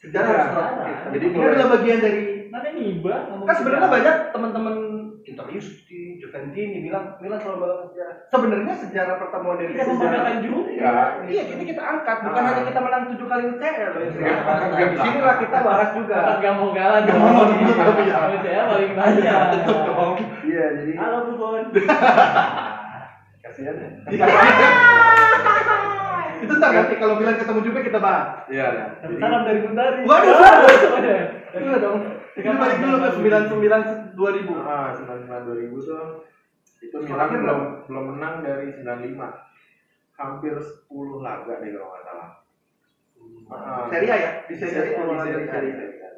Sejarah tetap. Jadi ini adalah bagian dari Nanti ngomong kan sebenarnya sejarah. banyak teman-teman Interiusti, Juventini bilang Milan selalu bawa sejarah. Sebenarnya sejarah pertemuan dari Kita membanggakan juga. Iya. Iya, ini kita angkat, bukan Ah. hanya kita menang tujuh kali UCL loh. Iya. Di sinilah kita bahas juga. Gak mau kalah Gak mau kalah, iya. Saya paling banyak. Tetep dong. iya jadi Halo Bu Bon. kasihan ya Itu ntar nanti kalau bilang ketemu juga kita bahas. iya ya jadi Salam dari Bundari. Waduh. Waduh. Iya dong. Kita balik dulu ke 99 2000. ah 99 2000 tuh itu Milan belum belum menang dari 95 hampir 10 laga deh kalau nggak salah Ah, Seri A ya? Di seri seri seri seri A. A, di seri A.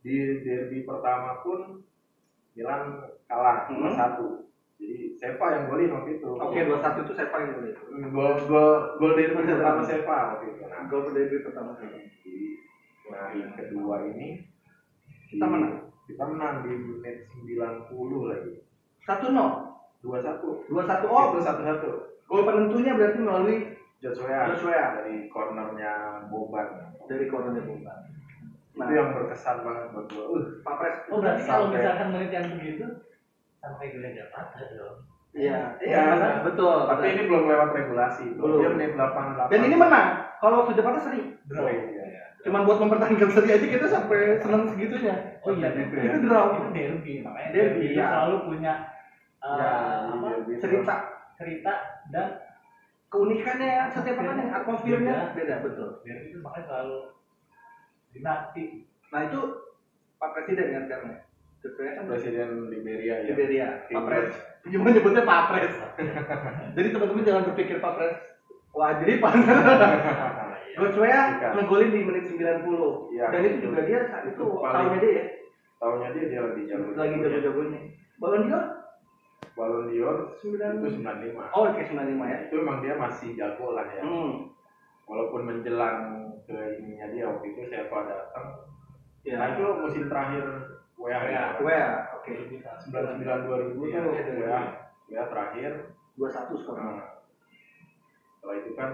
di derby pertama pun Milan kalah Hmm. 2-1 jadi Seva yang golin waktu itu Oke, 21 itu saya paling dulu. gol gol gol derby pertama Seva waktu itu nah Gol debut pertama kali. di hari kedua ini Kita menang. kita menang di menit 90 lagi 1-0. 2-1 2-1 oh, itu satu-satu gol penentunya berarti melalui Joshua Joshua. dari cornernya Boban dari cornernya Boban. Nah, itu yang berkesan banget buat gue uh, Pak Pres. Oh berarti kalau misalkan menit yang begitu sampai gue Jakarta dong. Iya, Iya, iya, betul. tapi betul. ini belum lewat regulasi Belum. dia menit 88 Dan ini menang. Kalau Sujakarta seri. Draw. Iya. Cuman buat mempertahankan seri aja kita sampai senang segitunya. Oh iya, Gitu itu ya. Itu draw. itu derby makanya Derby, derby, ya. selalu punya uh, Ya, apa derby itu. Cerita cerita dan keunikannya setiap pertandingan atmosfernya beda betul. derby itu makanya selalu dinasti. Nah itu Pak Presiden kan sekarang ya. Kan presiden Liberia ya Liberia, Pak Pres. Gimana nyebutnya Pak Pres? Jadi teman-teman jangan berpikir Pak Pres. Wah jadi Pak. Bukan. ngegolin di menit 90. Iya. Dan itu juga dia saat itu Itu tahunnya dia ya. tahunnya dia dia lagi jago Lagi jago-jagonya. Balon d'Or Ballon d'Or Sembilan- itu 95 Oh, kayak 95 ya. itu emang dia masih jago lah ya Hmm. walaupun menjelang ke ininya dia waktu itu Seva datang Ya. nah itu musim terakhir WA ya Well, oke. 99 2000 tuh Iya, iya, iya. WA ya terakhir 2-1 skor. nah, setelah itu kan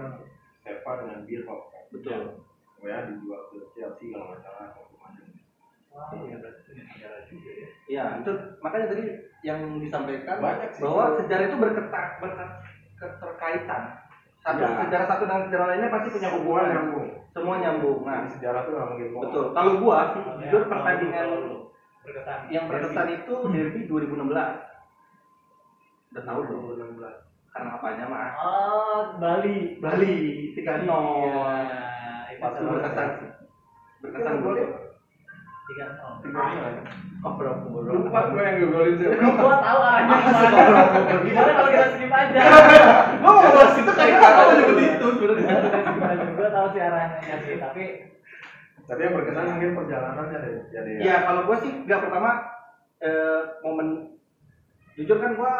Seva dengan Birhoff kan Betul. ya dijual ke Chelsea kalau nggak salah ya punya sejarah juga ya. Iya, itu makanya tadi yang disampaikan Banyak sih. bahwa sejarah itu berketak berket- keterkaitan. Satu Iya. sejarah satu dengan sejarah lainnya pasti punya semua hubungan. nyambung Semua nyambung. nah Nah, sejarah tuh nggak mungkin bohong betul. Kalau gua sih Soalnya jujur kalau pertandingan berkesan. yang berkesan itu derby 2016. Udah tahu dong 2016 karena apanya mah. Oh, Bali. Bali 3-0. Iya, itu berkesan sih. Berkesan gue. Tiga nol. tiga nol Oh, berapa lupa gue yang ngegolin siapa Gua tahu arahnya ke mana. Gimana kalau kita skip aja? Gua mau bahas itu kayak skip aja. Gua tahu sih arahnya sih, tapi tapi yang berkesan mungkin perjalanannya deh jadi ya Ya kalau gue sih nggak pertama eh, momen jujur kan gue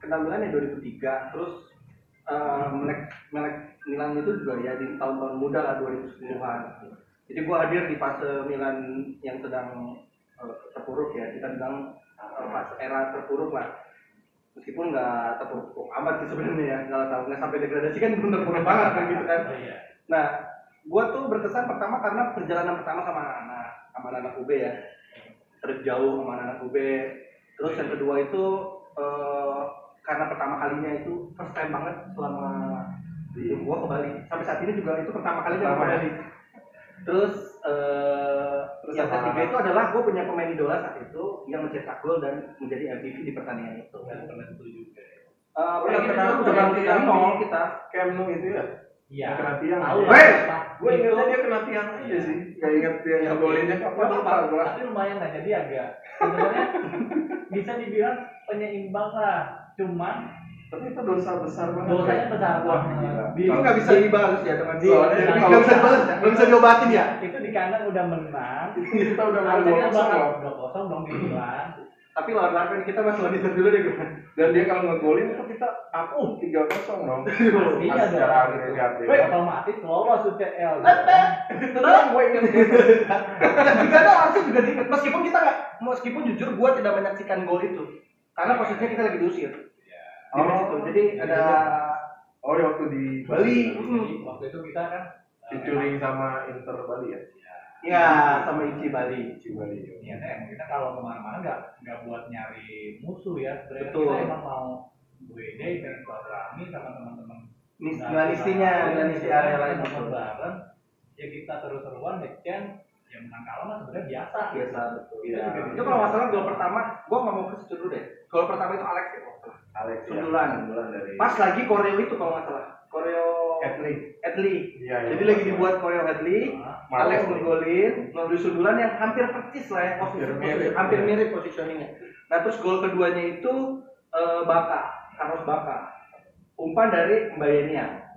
kenal Milan ya 2003 terus eh, melek melek Milan itu juga ya di tahun-tahun muda lah 2010-an. Jadi gue hadir di fase Milan yang sedang eh, terpuruk ya kita bilang eh, fase era terpuruk lah. Meskipun nggak terpuruk amat sih sebenarnya ya nggak tahu nggak sampai degradasi kan belum terpuruk banget kan gitu kan. oh iya. Nah, gua tuh berkesan pertama karena perjalanan pertama sama anak, sama anak UB ya. Terus jauh sama anak UB. Terus yang kedua itu eh, karena pertama kalinya itu first time banget selama hidup gua ke Bali. Sampai saat ini juga itu pertama kalinya gua ke Pertama ya? Bali. Terus eh, Terus yang apa? ketiga itu adalah gue punya pemain idola saat itu yang mencetak gol dan menjadi MVP di pertandingan itu. Dan pernah itu juga. ya. Eh, Oh, yang kita udah tiang nol di- kita. Camp Nou itu ya Iya. Yang kena tiang. Tahu Weh! gue ingetnya Itu- dia kena tiang aja sih gak inget dia yang golinnya kapan lupa gue tapi lumayan lah jadi agak sebenarnya bisa dibilang penyeimbang lah cuman tapi itu dosa besar banget dosanya besar Wah, banget gila. di, Itu nggak bisa dibalas ya dengan Soalnya Nggak bisa dibalas ya, nggak bisa diobatin ya. itu di kanan udah menang kita udah harusnya gol kosong dua kosong dong di Milan Tapi lawan Larven kita masih lanjut dulu deh dan dia kalau ngegolin itu kita up tiga kosong dong Pastinya Pas secara dong. agregat ya otomatis lolos UCL Tenang, gue inget Dan juga ada langsung juga diinget. Meskipun kita nggak, meskipun jujur gue tidak menyaksikan gol itu. Karena posisinya kita lagi diusir. Di match itu. Jadi ada oh ya waktu di Bali. Jadi waktu itu kita kan eh, featuring sama Inter Bali ya ya sama Ichi Bali. Ci Bali Iya, Nek. kita kalau ke mana-mana nggak nggak buat nyari musuh ya. Sebenarnya Betul. kita emang mau WD pengen silaturahmi sama teman-teman. Nis, Nah, kita- Milanisti area lain bareng. Ya kita terus-terusan backend ya menang kalah mah sebenarnya biasa. Biasa betul. Iya. Itu kalau nggak salah gol pertama, gue nggak mau ke situ dulu deh. Gol pertama itu Alex ya. Alex ya Sundulan. sundulan dari Pas lagi koreo itu kalau nggak salah. Koreo Edley Edley. iya iya. Jadi lagi dibuat koreo Hadley, Marco. Alex ngegolin, melalui sundulan yang hampir persis lah ya posisi, Hampir posisi- mirip. hampir mirip positioningnya. Nah terus gol keduanya itu eh, Baka, Carlos Baka, umpan dari Mbayenia,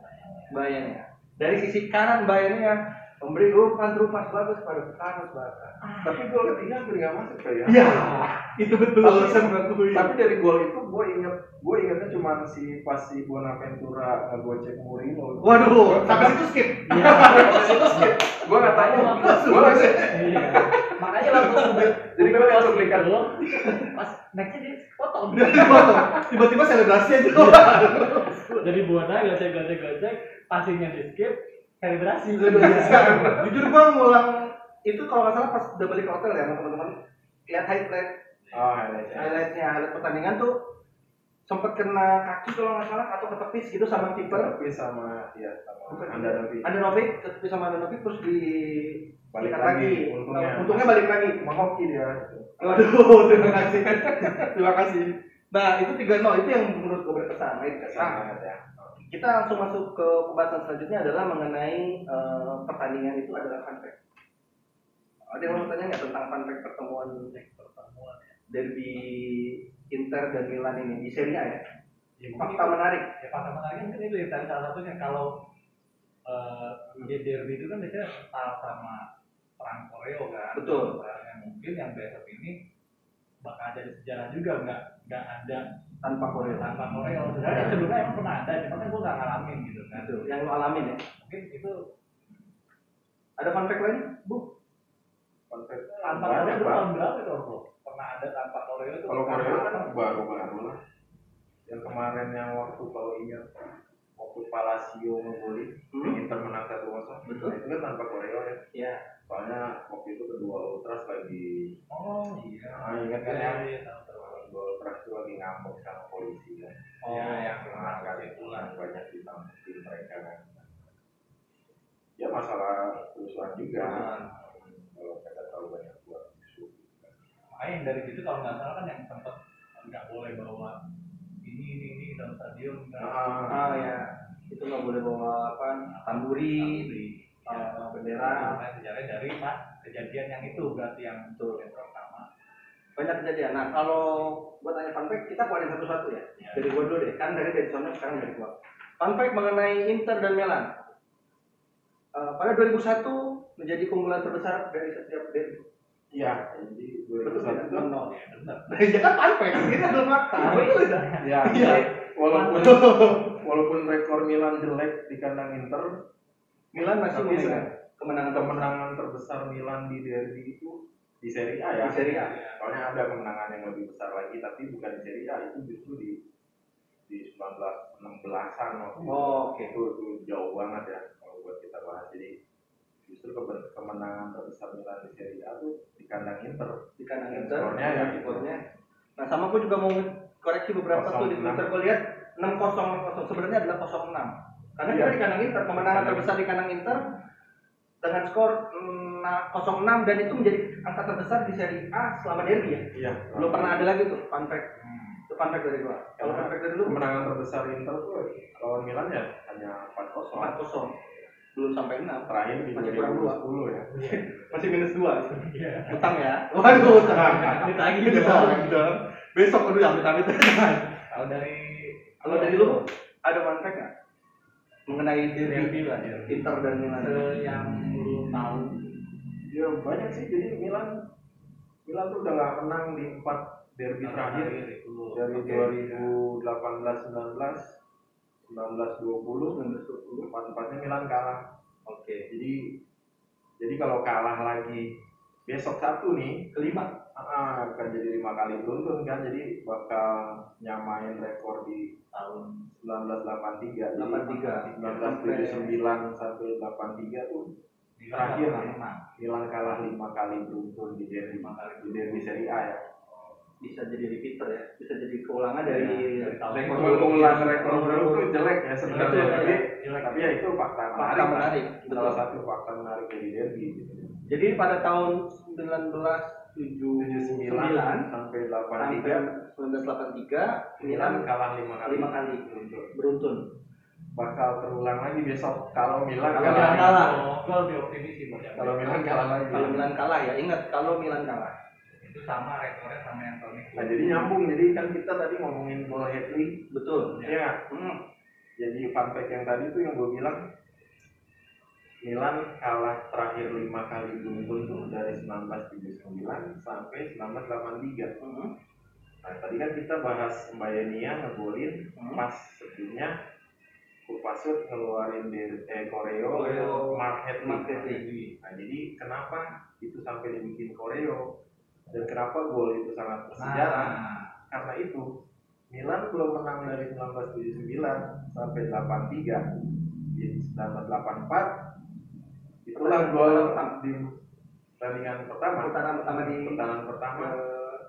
Mbayenia. Dari sisi kanan Mbayenia memberi umpan terupas bagus pada Carlos Baka. tapi gol ketiga hampir nggak masuk kayak Iya, itu betul. Tapi- saya mengakui. tapi dari gol itu gue inget gue ingetnya cuma si pas si Bonaventura ngegocek Mourinho Waduh, sampai situ skip. Iya. gue nggak tahu gue langsung Iya. Makanya langsung Jadi gua lihat cuplikan. dulu. Pas nextnya dia potong. Tiba-tiba selebrasi aja. Jadi buat aja gocek gocek gocek, passingnya di skip, kalibrasi. Jujur gua ngulang. Itu kalau nggak salah pas udah balik ke hotel ya sama teman-teman. Lihat highlight. Oh highlightnya highlightnya. Highlight pertandingan tuh sempat kena kaki kalau nggak salah atau ketepis gitu sama kiper tapi sama ya sama anda nanti Andanovic ketepis sama Andanovic terus di balik sikat lagi untungnya. Nah, untungnya balik lagi. Menghoki dia. Waduh, terima kasih. terima kasih. Nah, itu 3-0 itu yang menurut gue berkesan. Kesan banget ya kita langsung masuk ke pembahasan selanjutnya adalah mengenai eh, pertandingan itu adalah fun fact. Ada yang mau tanya nggak tentang fun fact pertemuan Pertemuan ya. derby Inter dan Milan ini di Serie A ya? Ya, Fakta menarik. ya fakta menarik kan itu ya tadi salah satunya kalau eh di derby itu kan biasanya kental sama perang koreo kan Betul. perang yang mungkin yang besok ini bakal jadi sejarah juga nggak nggak ada Tanpa Korea. tanpa koreo sebenarnya sebelumnya emang pernah ada cuma kan gue nggak ngalamin gitu kan yang lo alamin ya. mungkin itu Ada fun fact lain? Bu, konsep tanpa banyak koreo itu tahun berapa itu bro pernah ada tanpa koreo itu kalau Korea kan baru baru lah yang kemarin yang waktu kalau ingat waktu Palacio ngegolin Hmm. Inter menang satu kosong Betul. itu kan tanpa koreo ya Ya. soalnya waktu itu kedua ultras lagi Oh iya. ah, ingat kan ya Iya, ultras itu lagi ngamuk sama polisi kan Oh, yang menang kemarin kali itu pulang banyak ditangkapin mereka kan ya masalah kerusuhan juga kalau mereka tahu banyak buat musuh Makanya dari situ kalau nggak salah kan yang sempat nggak boleh bawa ini ini ini dalam stadion nggak Ah, Ah ya. Itu nggak boleh bawa apa? Tamburi, Tamburi. eh, bendera. Nah, makanya sejarahnya dari pas kejadian yang itu berarti yang Betul. yang. Banyak kejadian. Nah kalau gua tanya fun fact, kita keluarin satu-satu ya. Ya. Dari gua dulu deh. Kan dari dari sana sekarang dari gua. Fun fact mengenai Inter dan Milan. Eh, pada 2001 menjadi keunggulan terbesar dari setiap derby. iya jadi Betul 2001 tidak? tuh Nol. Ya benar. Ya kan fun fact, ini adalah fakta. Betul tidak? ya Iya. walaupun walaupun rekor Milan jelek di kandang Inter Milan masih Tapi memegang kemenangan kemenangan terbesar Milan di derby itu di Serie A ya di Serie A. soalnya ada kemenangan yang lebih besar lagi tapi bukan di Serie A itu justru di di 1916-an waktu. Oh, oke. itu itu jauh banget ya kalau buat kita bahas jadi justru ke- kemenangan terbesar Milan di Serie A tuh di kandang Inter di kandang Dan Inter. skornya ya skornya. Nah sama aku juga mau koreksi beberapa tuh di 06. Twitter gue lihat 6-0 sebenarnya adalah 0-6 karena Iya. kita di kandang Inter kemenangan Kandang terbesar di kandang Inter dengan skor mm, nah, 0-6 dan itu menjadi angka terbesar di Serie A selama derby ya? Iya. Belum pernah ada lagi tuh fun fact. Hmm. itu fun fact dari gua. Kalau fun fact dari lu? Kemenangan terbesar Inter tuh lawan Milan ya hanya 4-0 4-0 belum sampai 6 terakhir di Masih kurang dua. 2010 ya. Masih minus 2 Iya. utang ya? Waduh utang. Ditagih Ditagih dong. besok aduh ya amit amit Kalau dari Kalau dari lu ada fun fact nggak? Mengenai derby. Inter dan Milan? Yang lu tahu ya banyak sih jadi Milan Milan tuh udah nggak menang di empat derby terakhir itu. dari Oke. 2018 19 19 20 empat empatnya Milan kalah Oke. jadi jadi kalau kalah lagi besok satu nih Kelima. ah, akan jadi lima kali beruntun kan jadi bakal nyamain rekor di tahun 1983 83. jadi 1979 sampai 83 tuh Terakhir. menang Milan kalah lima kali beruntun di derby lima kali di derby Serie A ya Bisa jadi repeater ya. Bisa jadi keulangan dari Iya, dari tahun rekor baru itu jelek ya sebenarnya tapi Jelek. tapi ya itu fakta menarik menarik. Salah satu fakta menarik dari derby gitu. Jadi pada tahun 1979 sampai sampai 83 1983 Milan kalah lima kali lima kali beruntun. Bakal terulang lagi besok kalau Milan Kalau kalah Milan kalah. Oh, gol dioptimisi buat yang kalau Milan kalah lagi Kalau Milan kalah ya ingat kalau Milan kalah. itu sama rekornya sama yang tahun itu nah jadi nyambung jadi kan kita tadi ngomongin gol Hadley Betul. ya Hmm. jadi fun fact yang tadi tuh yang gue bilang Milan kalah terakhir lima kali beruntun tuh dari 1979 sampai 1983 Hmm. Nah tadi kan kita bahas Mbayania ngegolin Hmm. pas sebelumnya Kupasut ngeluarin di eh, koreo, Koreo. Mark Hadley. Mark Hadley. Nah jadi kenapa itu sampai dibikin koreo dan kenapa gol itu sangat bersejarah? nah Karena itu Milan belum menang dari 1979 sampai 83 di 1984 itulah gol di pertandingan pertama Putaran pertama di pertandingan pertama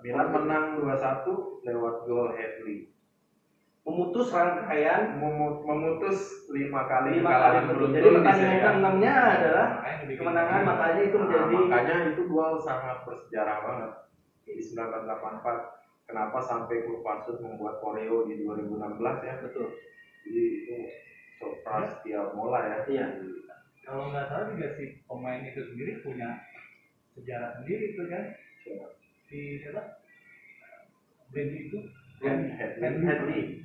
Milan menang 2-1 lewat gol Hadley memutus rangkaian Memu- memutus lima kali lima kali beruntun Jadi di pertandingan Serie A. keenamnya adalah makanya kemenangan makanya itu Nah, menjadi makanya itu gol sangat bersejarah banget. Di 1984 kenapa sampai klub membuat koreo di 2016 ya? Betul. jadi itu surprise tiap mulai ya. Iya. kalau nggak salah juga si pemain itu sendiri punya sejarah sendiri itu kan? Si siapa? Brandy itu? Hadley.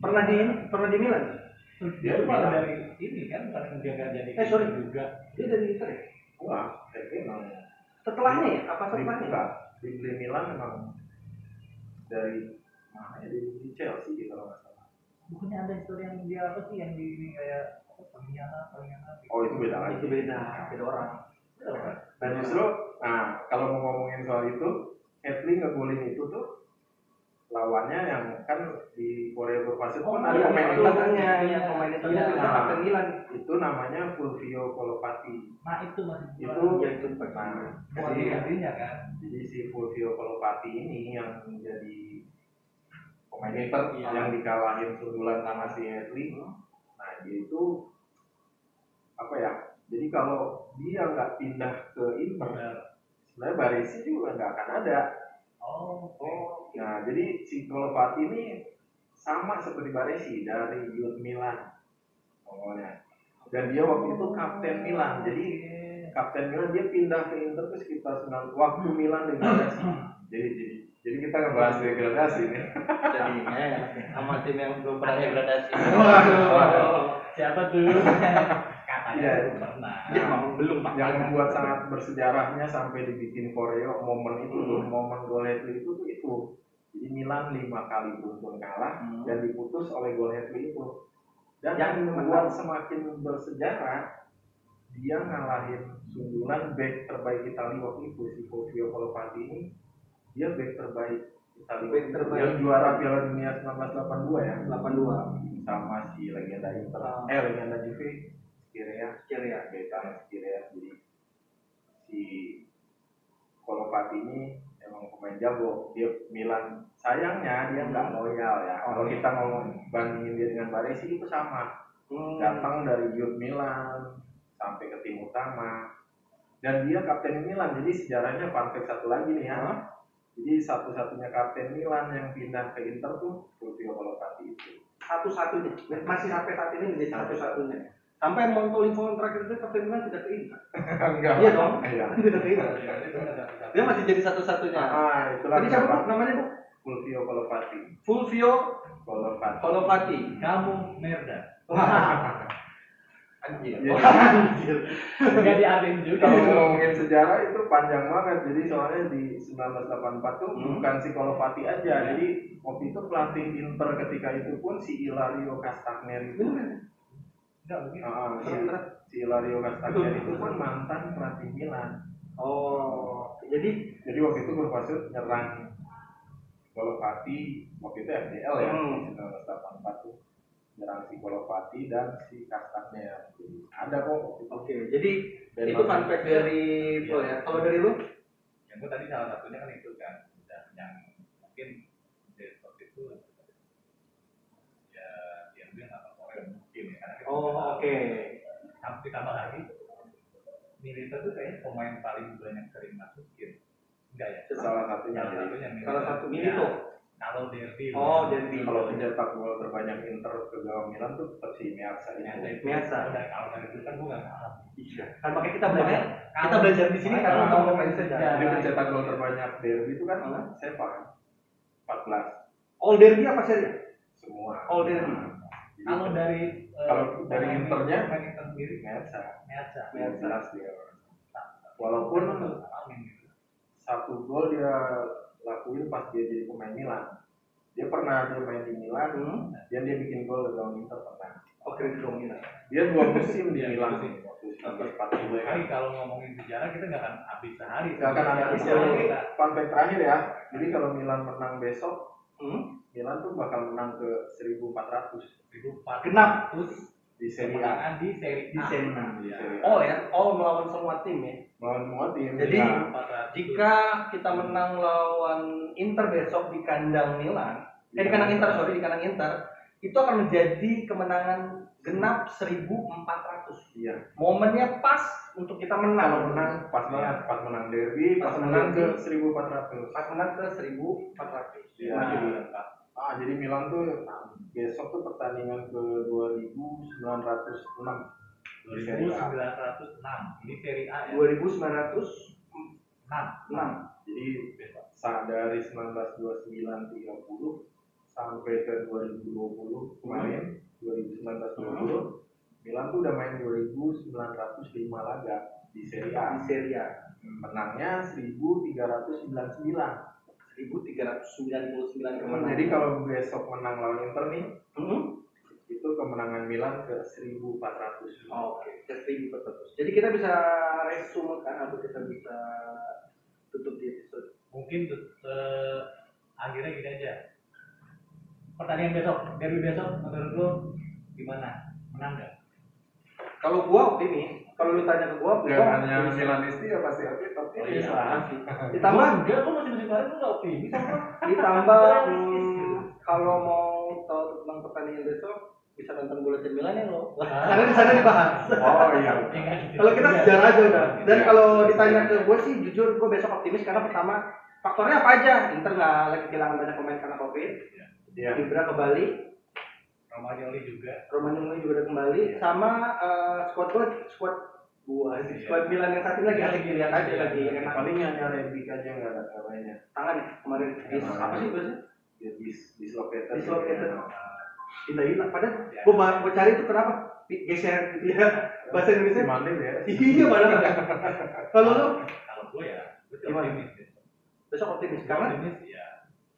Pernah di pernah di Milan? Dia malah Milan. dari ini kan bukan dia nggak jadi Eh, sorry. juga Dia dari Inter ya? wah Hadley memang Setelahnya ya? Apa di, setelahnya? enggak, dibeli Milan memang dari mana ya di, di Chelsea gitu kalau nggak salah bukannya ada histori yang dia apa sih yang di ini kayak apa pengkhianat pengkhianat gitu. oh itu beda lagi Itu beda, beda orang. Betul kan? Dan justru, nah kalau mau ngomongin soal itu, Hadley ngegolin itu tuh lawannya yang kan di Korea berpasir Oh, pun ada iya, pemain iya, Inter iya, iya, pemain Inter Iya. itu kapten Milan. itu namanya Fulvio Colopati nah itu masih itu Ya itu nah bukan jadi, gantinya kan jadi si Fulvio Colopati ini yang menjadi pemain Inter Iya. yang dikalahin sundulan sama si Edli nah dia itu apa ya jadi kalau dia nggak pindah ke Inter Benar. sebenarnya Baresi juga nggak akan ada oh Oh, Nah, jadi si Kolovati ini sama seperti Baresi dari Youth Milan pokoknya. Dan dia waktu itu kapten Milan. Jadi kapten Milan dia pindah ke Inter itu sekitar 9 waktu Milan degradasi. jadi jadi jadi kita ngebahas degradasi nih. jadinya sama tim yang belum pernah degradasi. Waduh. siapa tuh katanya Iya. belum pernah mau belum Pak. Yang membuat sangat bersejarahnya sampai dibikin koreo momen itu Hmm. momen gol itu tuh itu. Jadi Milan lima kali beruntun kalah Hmm. dan diputus oleh gol Hetli itu. Dan Yang membuat semakin bersejarah, dia ngalahin sundulan back terbaik Italia waktu itu si Fulvio Colopati ini. Dia back terbaik Italia Back itu. terbaik. yang juara Piala Dunia 1982 ya 82. sama si legenda Inter Ah. eh legenda Juve Skirea Skirea. Gaetano Skirea jadi si Colopati ini emang pemain jago. Dia Milan sayangnya dia nggak loyal ya. Kalau kita mau bandingin dia dengan Baresi itu sama. Hmm. datang dari youth Milan sampai ke tim utama. Dan dia kapten Milan jadi sejarahnya fact satu lagi nih ya. Jadi satu-satunya kapten Milan yang pindah ke Inter tuh Fulvio Colopati itu. Satu-satunya. Masih sampai saat ini menjadi satu-satunya. Sampai Montolivo yang terakhir itu Milan tidak ke Inter. enggak Iya dong. iya Tidak ke Inter. Iya. Dia masih jadi satu-satunya. ah itulah Tadi siapa namanya Bu? Fulvio Colopati Fulvio Colopati Colopati. kamu merda Wah. Anjir. Iya. Anjir. nggak diartiin juga kalau ngomongin sejarah itu panjang banget jadi soalnya di 1984 tuh Hmm. bukan si Colopati aja jadi waktu itu pelatih Inter ketika itu pun si Ilario Castagner itu Bener. nggak mungkin Ah, si, Terus, si Ilario Castagner itu pun mantan pelatih Milan Oh, jadi jadi waktu itu bermaksud nyerang Colopati waktu itu FDL ya Hmm. di 1984 tuh nyerang si Colopati dan si Castagner Jadi, ada kok oke. Jadi Dan itu fun fact dari Flo ya. Kalau dari lu? yang gue tadi salah satunya kan itu kan udah yang mungkin dari waktu itu ya dia bilang apa Korea mungkin ya karena kita Oh, oke. Tapi tambah lagi militer tuh kayaknya pemain paling banyak sering masukin enggak ya salah satunya salah satunya. Salah satu Ya, Milito. kalau derby Oh, derby. kalau pencetak gol terbanyak Inter ke gawang Milan tuh tetap si itu. Biasa. Udah, kalau dari itu kan gue nggak paham Iya. Kan makanya kita belajar. Kita belajar di sini karena kalau untuk pemain sejarah. Jadi sejarah pencetak gol terbanyak derby itu kan? Seva kan? 14 All derby apa seri? semua. All derby. Kalau dari Kalau dari Internya? Inter sendiri dia. Walaupun Alamin gitu. satu gol dia lakuin pas dia jadi pemain Milan. Dia pernah dia main di Milan, Hmm. dan dia bikin gol ke gawang Inter pernah. Oke, di Domina. Dia dua musim di Iya, Milan waktu 1942 kan. Kali kalau ngomongin sejarah kita nggak akan habis sehari. Gak akan ada istilah ini kita. fun fact terakhir ya. Jadi kalau Milan menang besok, Hmm. Milan tuh bakal menang ke 1400 1400 Genap. di Serie A. di seri Di A. Di Iya. Serie A. All ya, all melawan semua tim ya. Melawan semua tim. Jadi, Iya. 400. Jika kita menang lawan Inter besok di kandang Milan, eh di kandang Inter sorry di kandang Inter, itu akan menjadi kemenangan genap 1400. iya. Momennya pas untuk kita menang. Kalau menang pas banget, pas menang derby, pas, Pas menang ke menang 1400. pas menang ke 1400. Iya. Nah, ah, jadi Milan tuh besok tuh pertandingan ke 2906 di Serie A. 2906 ini seri A ya 2906. 6 Jadi saat dari 1929 30 sampai ke 2020 kemarin 2019 2020 Milan tuh udah main 2905 laga di Serie A. di Serie A. Menangnya 1399. 1399 kemenangan. Jadi kalau besok menang lawan Inter nih, Hmm? itu kemenangan Milan ke 1400. Oke, ke 1400. Jadi kita bisa resume kan atau kita bisa tutup di episode. mungkin eh, akhirnya gini aja pertandingan besok, derby besok menurut lu gimana? Menang nggak? Kalau gua optimis, kalau lu tanya ke gua, Ya gua hanya. Milanisti ya pasti optimis Oh, iya. lah. Ditambah enggak, kok masih musim kemarin nggak optimis apa? ditambah hmm, kalau mau tahu tentang pertandingan besok bisa nonton bola Milan ya lo. Karena di sana dibahas. Oh iya. Kalau kita sejarah aja udah. Dan Iya. kalau ditanya ke gue sih jujur gue besok optimis karena pertama faktornya apa aja? Inter nggak lagi kehilangan banyak pemain karena covid. Iya. Ibra ke Bali, Romagnoli juga. Romagnoli juga udah kembali, sama eh, squad gue squad gua sih squad Milan yang satu lagi lagi lihat aja lagi enak Paling hanya Rebic aja nggak ada lainnya. tangan ya kemarin Dis, apa sih bahasanya? Ya dis dislocated. Dislocated. Ya. Hilang. Padahal gue gue cari itu kenapa geser ya bahasa Indonesia. Mandil ya. Iya padahal. Kalau lu Kalau gue ya, Gimana? optimis. ya. besok optimis karena optimis ya.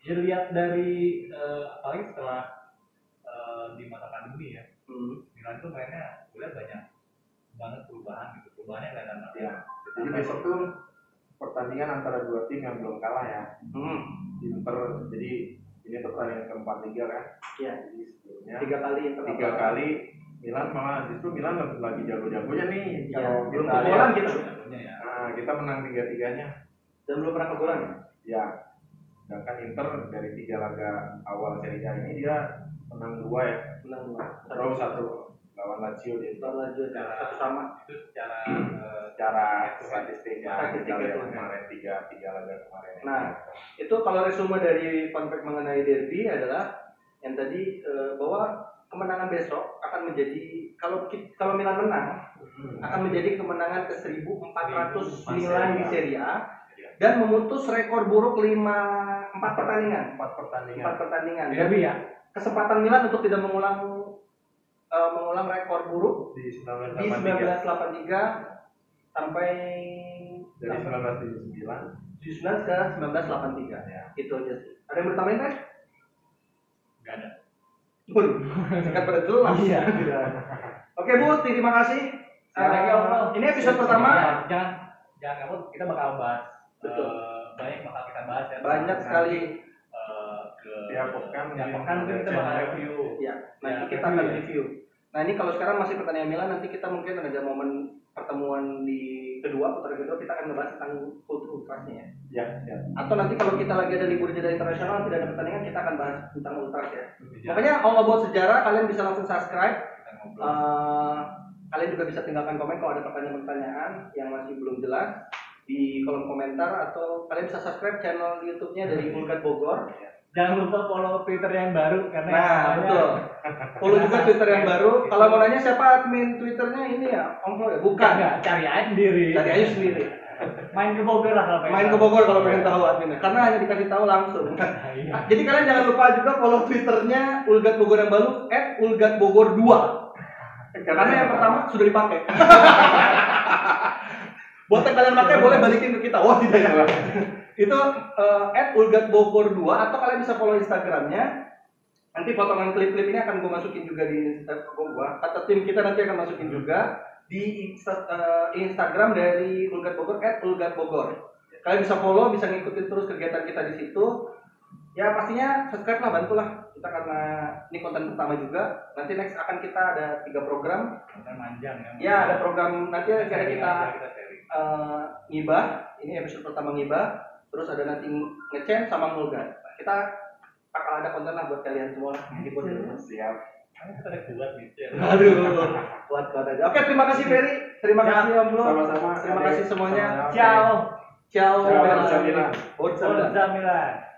Ya lihat dari eh, apalagi setelah eh, di masa pandemi ya, hmm, Milan tuh gue lihat banyak banget perubahan gitu. Perubahannya kelihatan banget. Ya. Jadi besok tuh pertandingan antara dua tim yang belum kalah ya. hmm, Inter jadi ini tuh pertandingan keempat liga kan. Iya. Jadi sebelumnya tiga kali Inter tiga kali Milan malah justru Milan lagi jago-jagonya nih. Iya, Kalau belum lihat, gitu. Sebenarnya ya. Nah, kita menang tiga-tiganya. Dan belum pernah kebobolan. Ya. Sedangkan Inter dari tiga laga awal Serie A ini dia menang dua ya. Menang dua. Draw satu lawan Lazio dia. Lawan Lazio satu sama. Itu secara eh, Secara statistik ya, kita lihat kemarin tiga tiga laga kemarin. Nah, Itu kalau resume dari fact mengenai derby adalah yang tadi eh, bahwa kemenangan besok akan menjadi kalau kalau Milan menang Hmm. akan menjadi kemenangan ke 1409 di Serie A dan memutus rekor buruk 5 4 pertandingan. empat pertandingan. 4 pertandingan. Derby ya. Kesempatan Milan untuk tidak mengulang eh, mengulang rekor buruk di di 1983 1983 sampai dari 1979 79 ke 1983 ya. itu aja sih ada yang bertambahin kan? Enggak ada. Waduh, singkat pada jelas. Iya. Oke Bu, terima kasih. Ngobrol. ini episode pertama. Ya, jangan jangan kabur, kita bakal bahas Betul. eh, banyak bakal kita bahas ya. Banyak Nanti, sekali. Ke Tiap pekan tiap mungkin pekan mungkin kita bakal review. Ya, nanti Ya, kita review akan ya. review. Nah ini kalau sekarang masih pertandingan Milan, nanti kita mungkin ada momen pertemuan di kedua putaran kedua kita akan ngebahas tentang kultur ultrasnya ya. Ya, ya. Atau nanti kalau kita lagi ada libur jeda internasional tidak ada pertandingan kita akan bahas tentang ultras ya. Ya, Makanya all about sejarah kalian bisa langsung subscribe. Eh, kalian juga bisa tinggalkan komen kalau ada pertanyaan-pertanyaan yang masih belum jelas di kolom komentar atau kalian bisa subscribe channel YouTube-nya dari Ulgat Bogor. Jangan lupa follow Twitter yang baru karena Nah, namanya- betul. Follow juga Twitter yang baru. Kalau mau nanya siapa admin Twitternya ini ya, Om Flo ya? Bukan. Enggak, cari aja sendiri. Cari aja sendiri. Main ke Bogor lah kalau pengen Main ke. Bogor kalau pengen tahu adminnya. Karena hanya dikasih tahu langsung. Iya. Jadi kalian jangan lupa juga follow Twitternya Ulgat Bogor yang baru @ulgatbogor 2. Karena yang pertama sudah dipakai. Buat yang kalian pakai boleh balikin ke kita. Oh tidak ya. Itu uh, @ulgatbogor 2 atau kalian bisa follow Instagramnya. Nanti potongan klip-klip ini akan gue masukin juga di Instagram gua atau tim kita nanti akan masukin juga di Insta- eh, Instagram dari Ulgat Bogor @ulgatbogor. Kalian bisa follow, bisa ngikutin terus kegiatan kita di situ. Ya pastinya subscribe lah, bantulah kita karena ini konten pertama juga. Nanti next akan kita ada tiga program. Konten manjang ya. Ya ada program nanti akan Sharing kita aja, kita sharing. eh, ngibah. Ini episode pertama ngibah. Terus ada nanti ngecen sama ngulgat. Kita bakal ada konten lah buat kalian semua. Di rumah. Siap. Kuat gitu. Aduh, kuat kuat aja. Oke, terima kasih Ferry. Terima Ya, kasih Om Flo. Sama-sama. Terima kasih semuanya. Ciao. Ciao. Ciao, Bella. Forza Milan. Forza Milan.